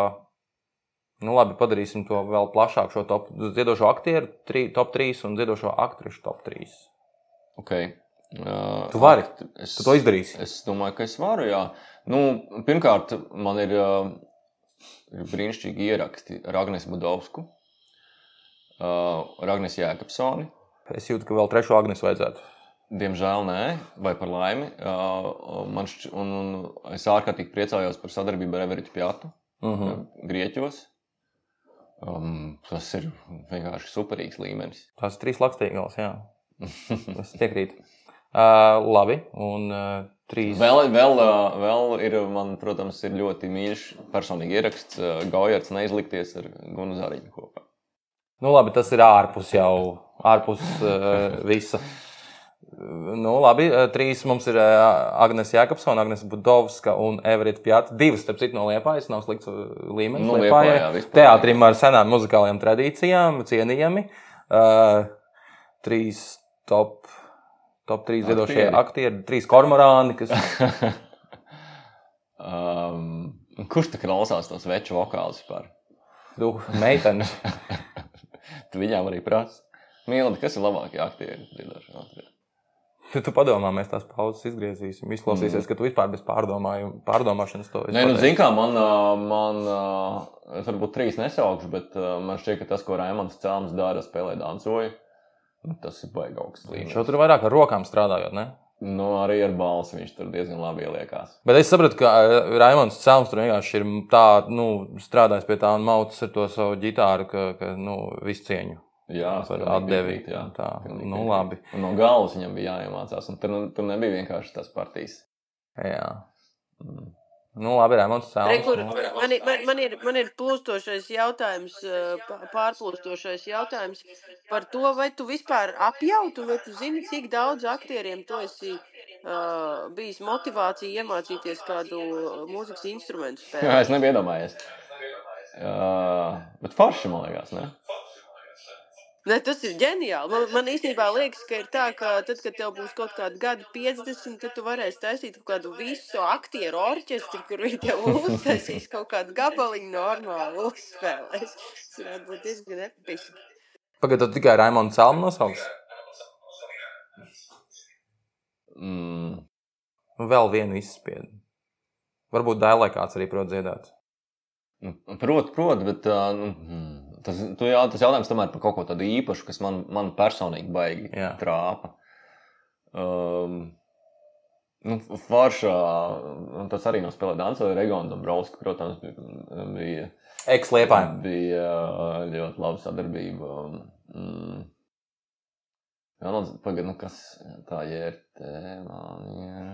Speaker 3: Nu, labi, padarīsim to vēl plašāk. Šo top, dziedošo aktieru, tri, top 3 un dziedošo aktrišu top 3.
Speaker 2: Okay. Uh,
Speaker 3: Tu vari.
Speaker 2: Es,
Speaker 3: Tu to izdarīsi.
Speaker 2: Es domāju, ka es varu. Jā. Nu, pirmkārt, man ir, uh, ir brīnišķīgi ieraksti ar Agnēs Budovsku, uh, ar Agnēs Jēkabsoni.
Speaker 3: Es jūtu, ka vēl trešo Agnēs vajadzētu.
Speaker 2: Diemžēl nē, vai par laimi. Uh, man šķ, un, un es ārkārtīgi priecājos par sadarbību ar Everītu Pjatu,
Speaker 3: Uh
Speaker 2: uh
Speaker 3: -huh.
Speaker 2: Grieķos. Um, tas ir vienkārši superīgs līmenis.
Speaker 3: Tās ir trīs lakstīgās, jā. Es piekrītu. Uh, labi, un uh, trīs.
Speaker 2: Vēl, vēl, ā, vēl ir, man, protams, ir ļoti mīļš personīgi ieraksts. ā, Gaujards neizlikties ar Gunu Zariņu kopā.
Speaker 3: Nu, labi, tas ir ārpus jau, ārpus uh, <laughs> visa. Nu, labi, uh, trīs mums ir uh, Agnēs Jēkabsona, Agnēs Budovska un Everita Pjata. Divas, starp citu, no Liepājas. Nav slikts uh, līmenis.
Speaker 2: Nu,
Speaker 3: Liepājai.
Speaker 2: Vispār.
Speaker 3: Teātrim ar senām muzikālajām tradīcijām, cienījami. Uh, trīs top, top trīs ziedošie
Speaker 2: Aktieri.
Speaker 3: aktieri, trīs kormorāni, kas <laughs>
Speaker 2: um, kurš tā klausās tos veču vokālus vispār?
Speaker 3: du, meitenes. <laughs>
Speaker 2: Tu viņām arī prasa. Mīlēta, kas ir labākie aktieri? dziedošie aktieri?
Speaker 3: Tu, tu padomā, mēs tās pauzes izgriezīsim. Izklausīsies, ka tu vispār bez pārdomāšanas to
Speaker 2: Nē, nu, zini, kā man, man es varbūt trīs nesaukšu, bet man šķiet, ka tas, ko Raimons Cēlons dara, spēlē dancoju, nu, tas ir baigi augsts
Speaker 3: Viņš
Speaker 2: līmenis.
Speaker 3: jau tur vairāk ar rokām strādājot, ne?
Speaker 2: Nu, arī ar balsi viņš tur diezgan labi ieliekās.
Speaker 3: Bet es saprotu, ka eh, Raimons Cēlons tur vienkārši ir tā, nu, strādājis pie tā un maucis ar to savu ģitāru, ka, ka nu, visu cieņu
Speaker 2: Jā,
Speaker 3: par atdevi.
Speaker 2: piekrītu, jā.
Speaker 3: Tā,
Speaker 2: Pilnīgi
Speaker 3: nu, labi.
Speaker 2: Un no galvas viņam bija jāiemācās, un tur, nu, tur nebija vienkārši tas partijas.
Speaker 3: Jā.
Speaker 2: Mm.
Speaker 3: Nu, labi, Raimons
Speaker 1: Re, kur,
Speaker 3: Cēlons. nu.
Speaker 1: man, ir, man, man, ir, man ir plūstošais jautājums, eh, pā- pārplūstošais jautājums par to, vai tu vispār apjautu, vai tu zini, cik daudz aktieriem tu esi uh, bijis motivācija iemācīties kādu mūzikas instrumentu
Speaker 2: Jā,
Speaker 1: spēlēt. <laughs>
Speaker 2: es nebiju iedomājies. Uh, bet forši, man liekas, ne?
Speaker 1: Ne, tas ir ģeniāli. Man, man īstenībā liekas, ka ir tā, ka tad, kad tev būs kaut kāda gada 50, tad tu varēsi taisīt kaut kādu visu aktieru orķestri, kur viņi tev <laughs> uztaisīs kaut kādu gabaliņu normāli uzspēlēs. Tas varētu būt diezgan episki.
Speaker 3: Pagaidā, tu tikai Raimons Cēlons nosauks.
Speaker 2: Mm.
Speaker 3: Vēl vienu izspiedu. Varbūt dēlē kāds arī prot dziedāt.
Speaker 2: Nu, Protams, prot, bet uh, nu, mm, tas, tu jā, tas jautājums tomēr par kaut ko tādu īpašu, kas man, man personīgi baigi
Speaker 3: Jā.
Speaker 2: trāpa. Um, nu, Foršā, un tas arī no spēlē dansa, Regona Dombrovska, protams, bija, bija,
Speaker 3: Eks-liepājiem.
Speaker 2: bija uh, ļoti laba sadarbība. Mm. Jā, nu, pagaid, nu kas tā ir? Man ir.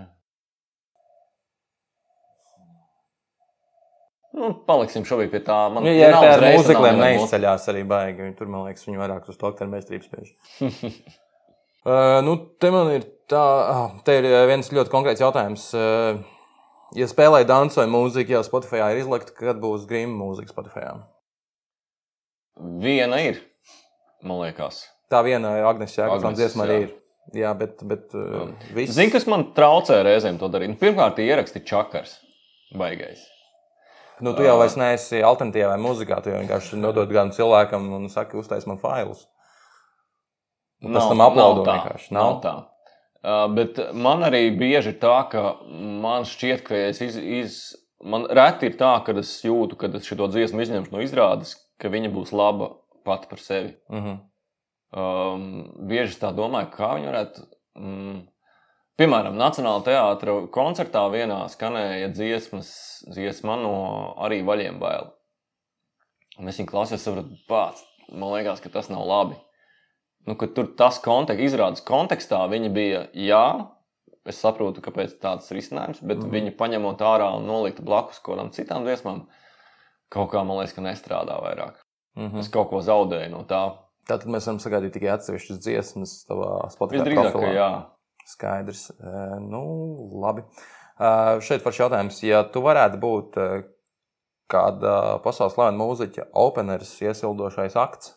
Speaker 2: Nu, paliksim šobrīd pie tā. Man
Speaker 3: ja
Speaker 2: nav
Speaker 3: tā ar mūzikliem neizceļās arī baigi, viņi tur, man liekas, viņi vairāk uz to aktoru meistarību spēj. <laughs> uh, nu, te man ir tā, ah, te ir uh, viens ļoti konkrēts jautājums. Uh, ja spēlēji dansu vai mūziku, jau Spotify ir izlikta, kad būs grīma mūzika Spotify.
Speaker 2: Viena ir, man liekas.
Speaker 3: Tā viena Agnēs Jēkabs
Speaker 2: Agneses,
Speaker 3: dziesma arī ir. Jā, bet, bet uh.
Speaker 2: Zini, kas man traucē reizēm to darīt? Nu, pirmkārt, ieraksti čakars. Baigais.
Speaker 3: Nu, tu jau vairs neesi alternatīvā mūzikā, tu vienkārši nodod kādam cilvēkam un saki, uztais man failus. Un pēc tam aplaudu
Speaker 2: tā,
Speaker 3: vienkārši.
Speaker 2: Nav
Speaker 3: Nav?
Speaker 2: tā. Uh, bet man arī bieži ir tā, ka man šķiet, ka es iz, iz, man reti ir tā, ka es jūtu, ka es šo dziesmu izņemšu no izrādes, ka viņa būs laba pati par sevi.
Speaker 3: Mhm.
Speaker 2: Um, bieži es tā domāju, kā viņi varētu. Mm, piemēram, Nacionālajā teātrī koncertā vienā skanēja dziesmas, dziesma no arī vaļiem baila. Un es viņu klausījos, sapratu, pats. Man liekas, ka tas nav labi. Nu, tur tas konteksts, izrādes kontekstā, viņi bija, jā, es saprotu, kāpēc tāds risinājums, bet mm. Viņi paņemot ārā un nolikt blakus kaut kādām citām dziesmām, kaut kā man liekas, ka nestrādā vairāk.
Speaker 3: Mhm.
Speaker 2: Es kaut ko zaudēju no tā.
Speaker 3: Tātad mēs varam sagaidīt tikai atsevišķas dziesmas savā Spotify
Speaker 2: Visdrīzāk, ka jā.
Speaker 3: Skaidrs. Nu, labi. Šeit par jautājums, ja tu varētu būt kāda pasaules slavena mūziķa openeris iesildošais akts,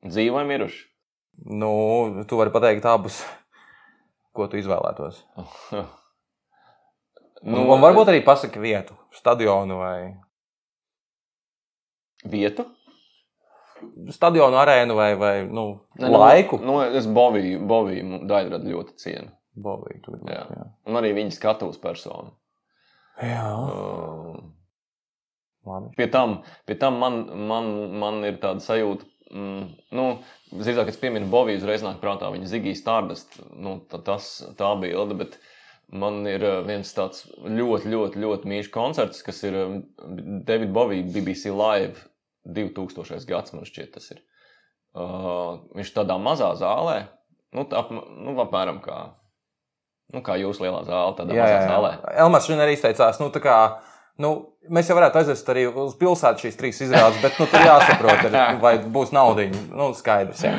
Speaker 2: Dzīvo vai miruši?
Speaker 3: nu, tu vari pateikt abus, ko tu izvēlētos. <laughs> Nu, un varbūt arī pasaki vietu, stadionu vai
Speaker 2: vietu.
Speaker 3: Stadionu arēnu vai, vai nu,
Speaker 2: Ne, nu,
Speaker 3: laiku.
Speaker 2: Nu, es Boviju, Boviju daļradu ļoti cienu.
Speaker 3: Bobija, tu gribi,
Speaker 2: Jā.
Speaker 3: jā.
Speaker 2: Un arī viņa skatuves personu.
Speaker 3: jā.
Speaker 2: Uh,
Speaker 3: Labi.
Speaker 2: Pie tam, pie tam man, man, man ir tāda sajūta, mm, nu, zīmēt, kad es pieminu Boviju, uzreiz nāk prātā viņa Zigijas Stardust. Nu, tā, tas, tā bilde, bet man ir uh, viens tāds ļoti, ļoti, ļoti mīļš koncerts, kas ir um, David Bovija BBC Live 2000. gads, man šķiet, tas ir. Uh, viņš tādā mazā zālē, nu, tā, nu apmēram kā, nu, kā jūsu lielā zāle, tādā
Speaker 3: Jā,
Speaker 2: mazā
Speaker 3: jā,
Speaker 2: zālē.
Speaker 3: Elmars šodien arī izteicās, nu, tā kā, nu, mēs jau varētu aizvest arī uz pilsētu šīs trīs izrādes, bet nu, tur jāsaprot, ir, <laughs> vai būs naudiņa. Nu, skaidrs. Jā.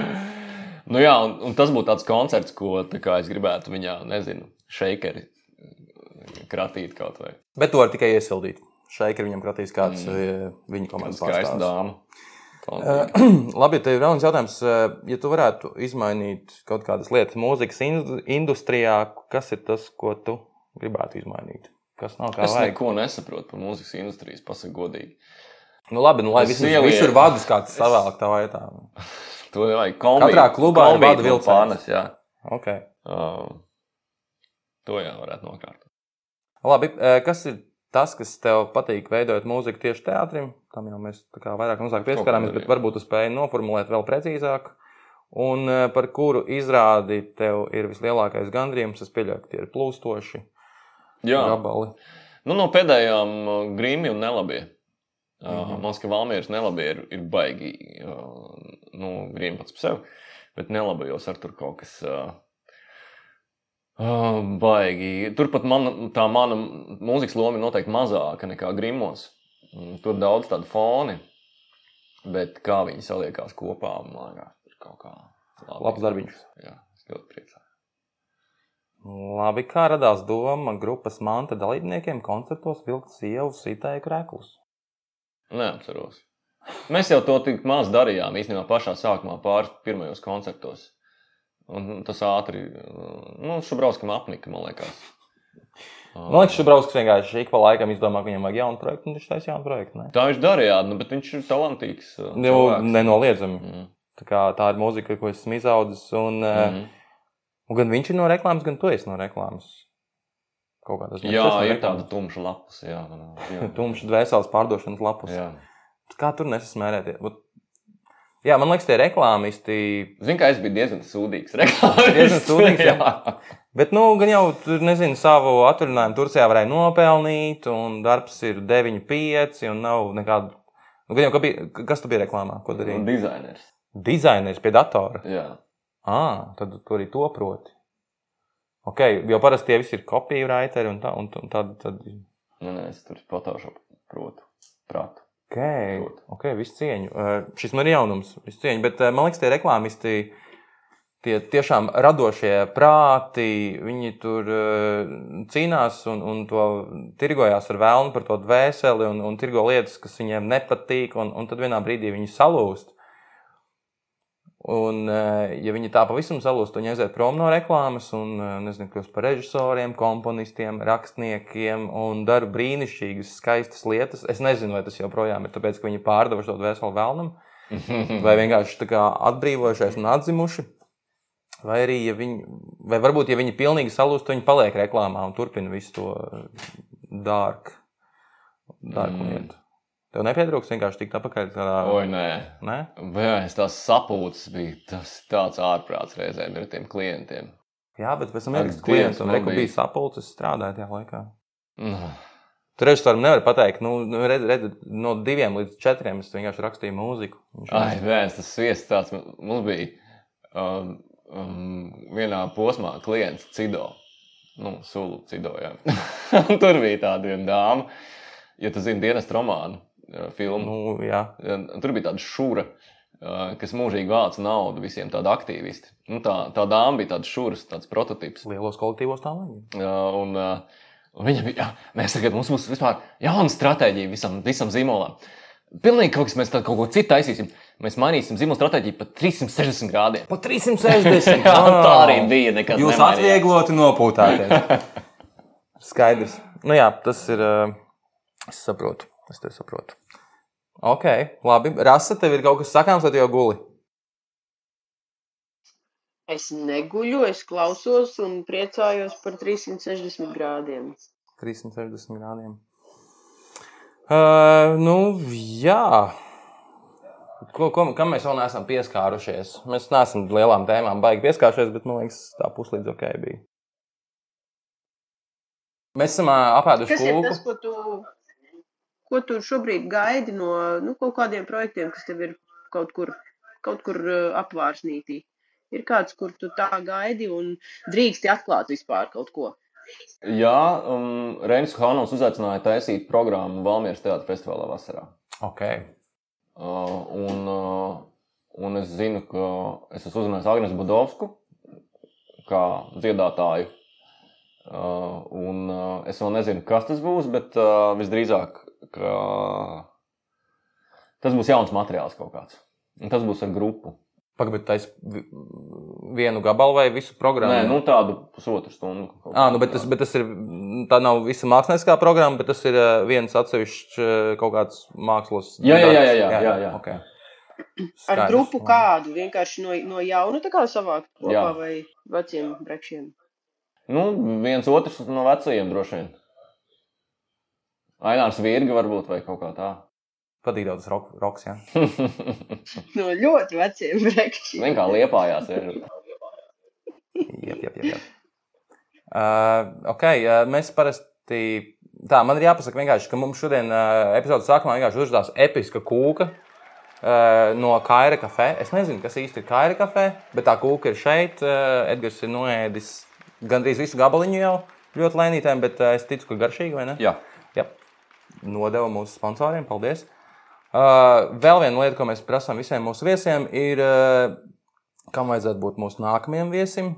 Speaker 2: Nu jā, un, un tas būtu tāds koncerts, ko tā kā, es gribētu viņā, nezinu, šeikeri kratīt kaut vai
Speaker 3: Bet to var tikai iesildīt. Šeit ir viņam kratīs kāds mm. viņa komandas pārstāvis. Uh, <clears throat> Labi, te ir viens jautājums. Uh, Ja tu varētu izmainīt kaut kādas lietas mūzikas indu- industrijā, kas ir tas, ko tu gribētu izmainīt? Kas nav kā
Speaker 2: Es
Speaker 3: vajag?
Speaker 2: neko nesaprotu par mūzikas industrijas, pasaku godīgi.
Speaker 3: Nu, labi, nu, lai visur,
Speaker 2: ielieku-
Speaker 3: visur vadus kāds savēl tā vietā. <laughs>
Speaker 2: To nevajag kombi,
Speaker 3: Katrā klubā ir vada
Speaker 2: no
Speaker 3: vilciens.
Speaker 2: pārnes, jā.
Speaker 3: Okay.
Speaker 2: Uh, to jā, varētu nokārtot.
Speaker 3: Labi, eh, kas ir tas, kas tev patīk veidot mūziku tieši teātrim? Tam jau mēs vairāk un mazāk pieskarāmies, bet varbūt tu spēj noformulēt vēl precīzāk. Un eh, par kuru izrādi tev ir vislielākais gandrījums? Es pieļauju, ka tie ir plūstoši
Speaker 2: Jā,
Speaker 3: gabali.
Speaker 2: nu, no pēdējām uh, grīmi un nelabie. Uh, mm
Speaker 3: Mhm.
Speaker 2: -hmm. Man liekas, ka Valmīras nelabie ir, ir baigi. Nu, grīmi pats par sevi, bet nelabajos ar tur kaut kas. Uh, uh, baigi. Turpat man, tā mana mūzikas loma ir noteikti mazāka nekā grimos. Mm, Tur daudz tādu foni, bet kā viņi saliekās kopā, man liekas, tur kaut kā labi.
Speaker 3: Labs darbiņš.
Speaker 2: Jā, es ļoti priecājos.
Speaker 3: Labi, kā radās doma grupas manta dalībniekiem koncertos vilkt sievu sitēju krēklus?
Speaker 2: Neatceros. Mēs jau to tik maz darījām īstenībā pašā sākumā, pāris pirmajos koncertos. Un tas ātri, nu, Šubrauskam apnika, man liekas.
Speaker 3: Man liekas, šis brauks vienkārši ik pa laikam izdomā, ka viņam vajag jaunu projektu, un viņš taisa jaunu projektu. Ne?
Speaker 2: Tā viņš darīja, nu, bet viņš ir talantīgs. uh,
Speaker 3: Nu, nenoliedzami.
Speaker 2: Mm.
Speaker 3: Tā, kā, tā ir mūzika, ko esmu izaudzis. Un, mm.
Speaker 2: Mm.
Speaker 3: un gan viņš ir no reklāmas, gan tu esi no reklāmas. Kaut kā tas
Speaker 2: Jā, ir tāda tumša lapas. Jā, jā. <laughs>
Speaker 3: Tumšs dvēseles pārdošanas lapus.
Speaker 2: Jā.
Speaker 3: Kā tur nesasmērēties? Jā, man liekas, tie reklāmisti.
Speaker 2: Zini, kā es biju diezgan sūdīgs. <laughs>
Speaker 3: Diezgan sūdīgs, jā. <laughs>
Speaker 2: jā.
Speaker 3: Bet, nu, gan jau tur, nezinu, savu atvaļinājumu Turcijā varēja nopelnīt, un darbs ir 9, 5, un nav nekādu. Nu, gan jau, ka bija, kas tu biji reklāmā? Ko darīji?
Speaker 2: Dizainers.
Speaker 3: Dizainers pie datora.
Speaker 2: Jā.
Speaker 3: Ah, tad tu arī to proti. Ok, jo parasti tie visi ir kopiju raiteri un tā, un, un tad, tad
Speaker 2: Nu, nē, es tur Photoshop protu, prātu.
Speaker 3: Ok, visu cieņu. Uh, šis man ir jaunums, visu cieņu. Bet uh, man liekas, tie reklāmisti, tie tiešām radošie prāti, viņi tur uh, cīnās un, un to tirgojās ar vēlnu par to dvēseli un, un tirgo lietas, kas viņiem nepatīk, un, un tad vienā brīdī viņi salūst. Un, uh, ja viņi tā pavisam salūst, tad viņi aiziet prom no reklāmas un, uh, nezinu, kļūst par režisoriem, komponistiem, rakstniekiem un dara brīnišķīgas, skaistas lietas. Es nezinu, vai tas joprojām ir tāpēc, ka viņi pārdeva šo dvēseli vēlnam, <laughs> vai vienkārši tā kā atbrīvojušies un atzimuši. Vai arī, ja viņi, vai varbūt, ja viņi pilnīgi salūst, tad viņi paliek reklāmā un turpina visu to dārgu
Speaker 2: Mm.
Speaker 3: mm. Tev nepietrūks vienkārši tikt apakaļ tādā
Speaker 2: Oi, nē.
Speaker 3: Nē?
Speaker 2: Vēs, tās sapulces bija tas tāds ārprāts reizēm ar tiem klientiem.
Speaker 3: Jā, bet pēc tam ir klients, un reku
Speaker 2: bija-
Speaker 3: sapulces strādājot tajā laikā.
Speaker 2: Mm.
Speaker 3: Tur režisoram nevar pateikt, nu, nu, red, red, no diviem līdz četriem es vienkārši rakstīju mūziku.
Speaker 2: Ai, vēs, tas sviests tāds mums bija. Um, um, vienā posmā klients Cido. Nu, Sulu Cido, jā. <laughs> Tur bija tāda viena dāma, ja tu zini dienas romānu filmu.
Speaker 3: nu, jā,
Speaker 2: Tur bija tāda šūra, kas mūžīgi vāca naudu visiem, tāda aktīvisti. Nu, tā, tā dāma bija tāds šūras, tāds prototyps.
Speaker 3: lielos kolektīvos tā.
Speaker 2: Jā, un, viņa bija, jā, mēs tagad mums būs vispār jauna stratēģija visam, visam zīmolam. Pilnīgi kaut kas, mēs tad kaut ko citu taisīsim. Mēs mainīsim zīmola stratēģiju pa 360 grādiem.
Speaker 3: Pa 360. <laughs>
Speaker 2: Jā, tā arī bija. Nekas
Speaker 3: Jūs
Speaker 2: nemainījās.
Speaker 3: atviegloti nopūtāties. Skaidrs. Nu jā, tas ir. Es saprotu. Es te saprotu. Ok, labi. Rasa, tev ir kaut kas sakāms, vai tu jau guli?
Speaker 1: Es neguļu, es klausos un priecājos par 360 grādiem.
Speaker 3: 360 grādiem. Uh, nu, jā. Ko, ko, kam mēs vēl neesam pieskārušies? Mēs neesam lielām tēmām baigi pieskārušies, bet man liekas, tā puslīdz ok bija. Mēs esam apēduši
Speaker 1: Kas ir
Speaker 3: kūku.
Speaker 1: tas, ko tu, ko tu šobrīd gaidi no nu, kaut kādiem projektiem, kas tev ir kaut kur, kaut kur uh, apvārsnītī? Ir kāds, kur tu tā gaidi un drīksti atklāt vispār kaut ko?
Speaker 2: Jā, um, Reinis Hanovs uzaicināja taisīt programmu Valmieras teātra festivālā vasarā.
Speaker 3: Okay.
Speaker 2: Uh, un, uh, un es zinu, ka es esmu uzrunājis Agnēs Budovsku kā dziedātāju. Uh, un uh, es vēl nezinu, kas tas būs, bet uh, visdrīzāk ka tas būs jauns materiāls kaut kāds. Un tas būs ar grupu.
Speaker 3: Pagaidām, tā ir vienu gabalu vai visu programmu?
Speaker 2: Nē, nu tādu pusotru stundu. kaut
Speaker 3: À,
Speaker 2: kā
Speaker 3: nu, bet, tas, bet tas ir. Tā nav visa mākslinieckā programma, bet tas ir ā, viens atsevišķs ā, kaut kāds mākslas.
Speaker 2: Jā, jā, jā, jā,
Speaker 3: darbs.
Speaker 2: jā, jā, jā.
Speaker 3: Okay.
Speaker 1: Ar
Speaker 3: Skaidrs.
Speaker 1: grupu kādu? Vienkārši no, no jauna savākt kopā
Speaker 2: Jā.
Speaker 1: vai veciem brekšiem?
Speaker 2: Nu, viens otrs no vecajiem droši vien. Ainārs Virga varbūt vai kaut kā tā.
Speaker 3: Patīk tas rok, roks. Jā. <laughs>
Speaker 1: No ļoti veciem brekšiem.
Speaker 2: Vien kā liepājās. Ir.
Speaker 3: Jep, jep, jep, jep. Uh, ok, uh, mēs parasti. Tā, man ir jāpasaka vienkārši, ka mums šodien uh, epizodes sākumā vienkārši uzrādās episka kūka uh, no Kaira kafē. Es nezinu, kas īsti ir Kaira kafē, bet tā kūka ir šeit. Uh, Edgars ir noēdis gandrīz visu gabaliņu jau ļoti lēnītēm, bet uh, es ticu, ka garšīgi, vai ne?
Speaker 2: Jā.
Speaker 3: Jā. Nodeva mūsu sponsoriem. Paldies. Uh, vēl viena lieta, ko mēs prasām visiem mūsu viesiem, ir, uh, kam vajadzētu būt mūsu nākamajam viesim.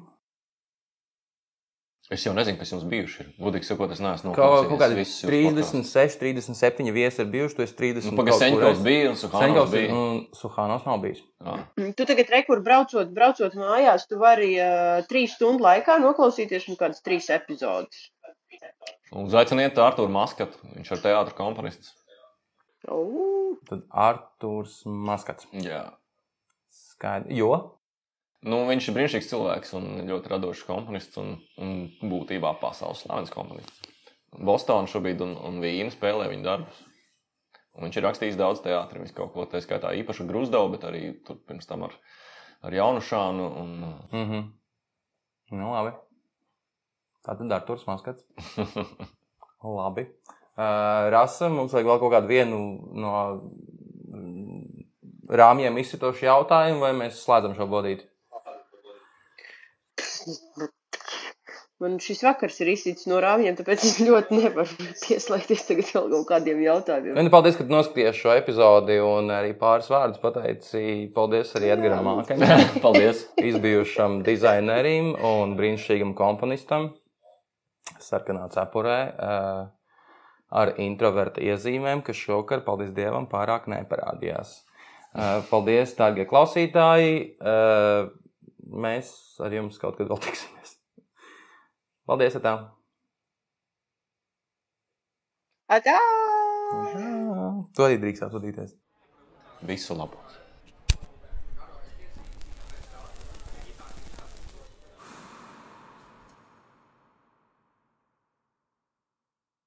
Speaker 2: Es jau nezinu, kas jums bijuši. Ir. Godīgi sakot, es neesmu
Speaker 3: Kaut,
Speaker 2: noklausījies
Speaker 3: kaut kādi
Speaker 2: visus jūsu
Speaker 3: 36, 37 viesi ir bijuši. Tu esi 30.
Speaker 2: Nu, Pagaidām, Senkovs bija un Suhanovs bija.
Speaker 3: un Suhānos nav bijis.
Speaker 2: Jā.
Speaker 1: Mm, Tu tagad rekur braucot, braucot mājās, tu vari uh, trīs stundu laikā noklausīties nu kādas trīs epizodes.
Speaker 2: Uzaiciniet Arthuru Maskatu. Viņš ir teātris komponists.
Speaker 3: Tad Arthurs Maskats.
Speaker 2: Jā.
Speaker 3: Skaidrs. Jo?
Speaker 2: Nu, viņš ir brīnišķīgs cilvēks un ļoti radošs komponists un, un būtībā pasaules slavens komponists. Bostonā šobrīd un, un Vīna spēlē viņa darbus. Un viņš ir rakstījis daudz teātrī, viņš kaut ko tā skaitā īpaši grūzdavu, bet arī tur pirms tam ar, ar Jaunušānu. Un,
Speaker 3: Mm -hmm. Nu, labi. Tā tad Arthurs Maskats. <laughs> Labi. Uh, Rasa, mums vajag vēl kaut kādu vienu no mm, rāmjiem izsitošu jautājumu, vai mēs slēdzam šo bodīti?
Speaker 1: Man šis vakars ir izsits no rāmjiem, tāpēc es ļoti nevaru pieslēgties tagad vēl kaut kādiem jautājumiem.
Speaker 3: Nu, paldies, ka noskaties šo epizodi un arī pāris vārdus pateici. Paldies arī Edgars Mākam, <laughs>
Speaker 2: Paldies!
Speaker 3: izbijušam dizainerim un brīnišķīgam komponistam sarkanā cepurē. eh, Ar introverta iezīmēm, kas šovakar, paldies Dievam, pārāk neparādījās. Eh, Paldies, dārgie klausītāji! Eh, Mēs ar jums kaut kad vēl tiksimies. Paldies! Tā!
Speaker 1: Atā!
Speaker 3: To arī drīkst atsūtīties.
Speaker 2: Visu labu!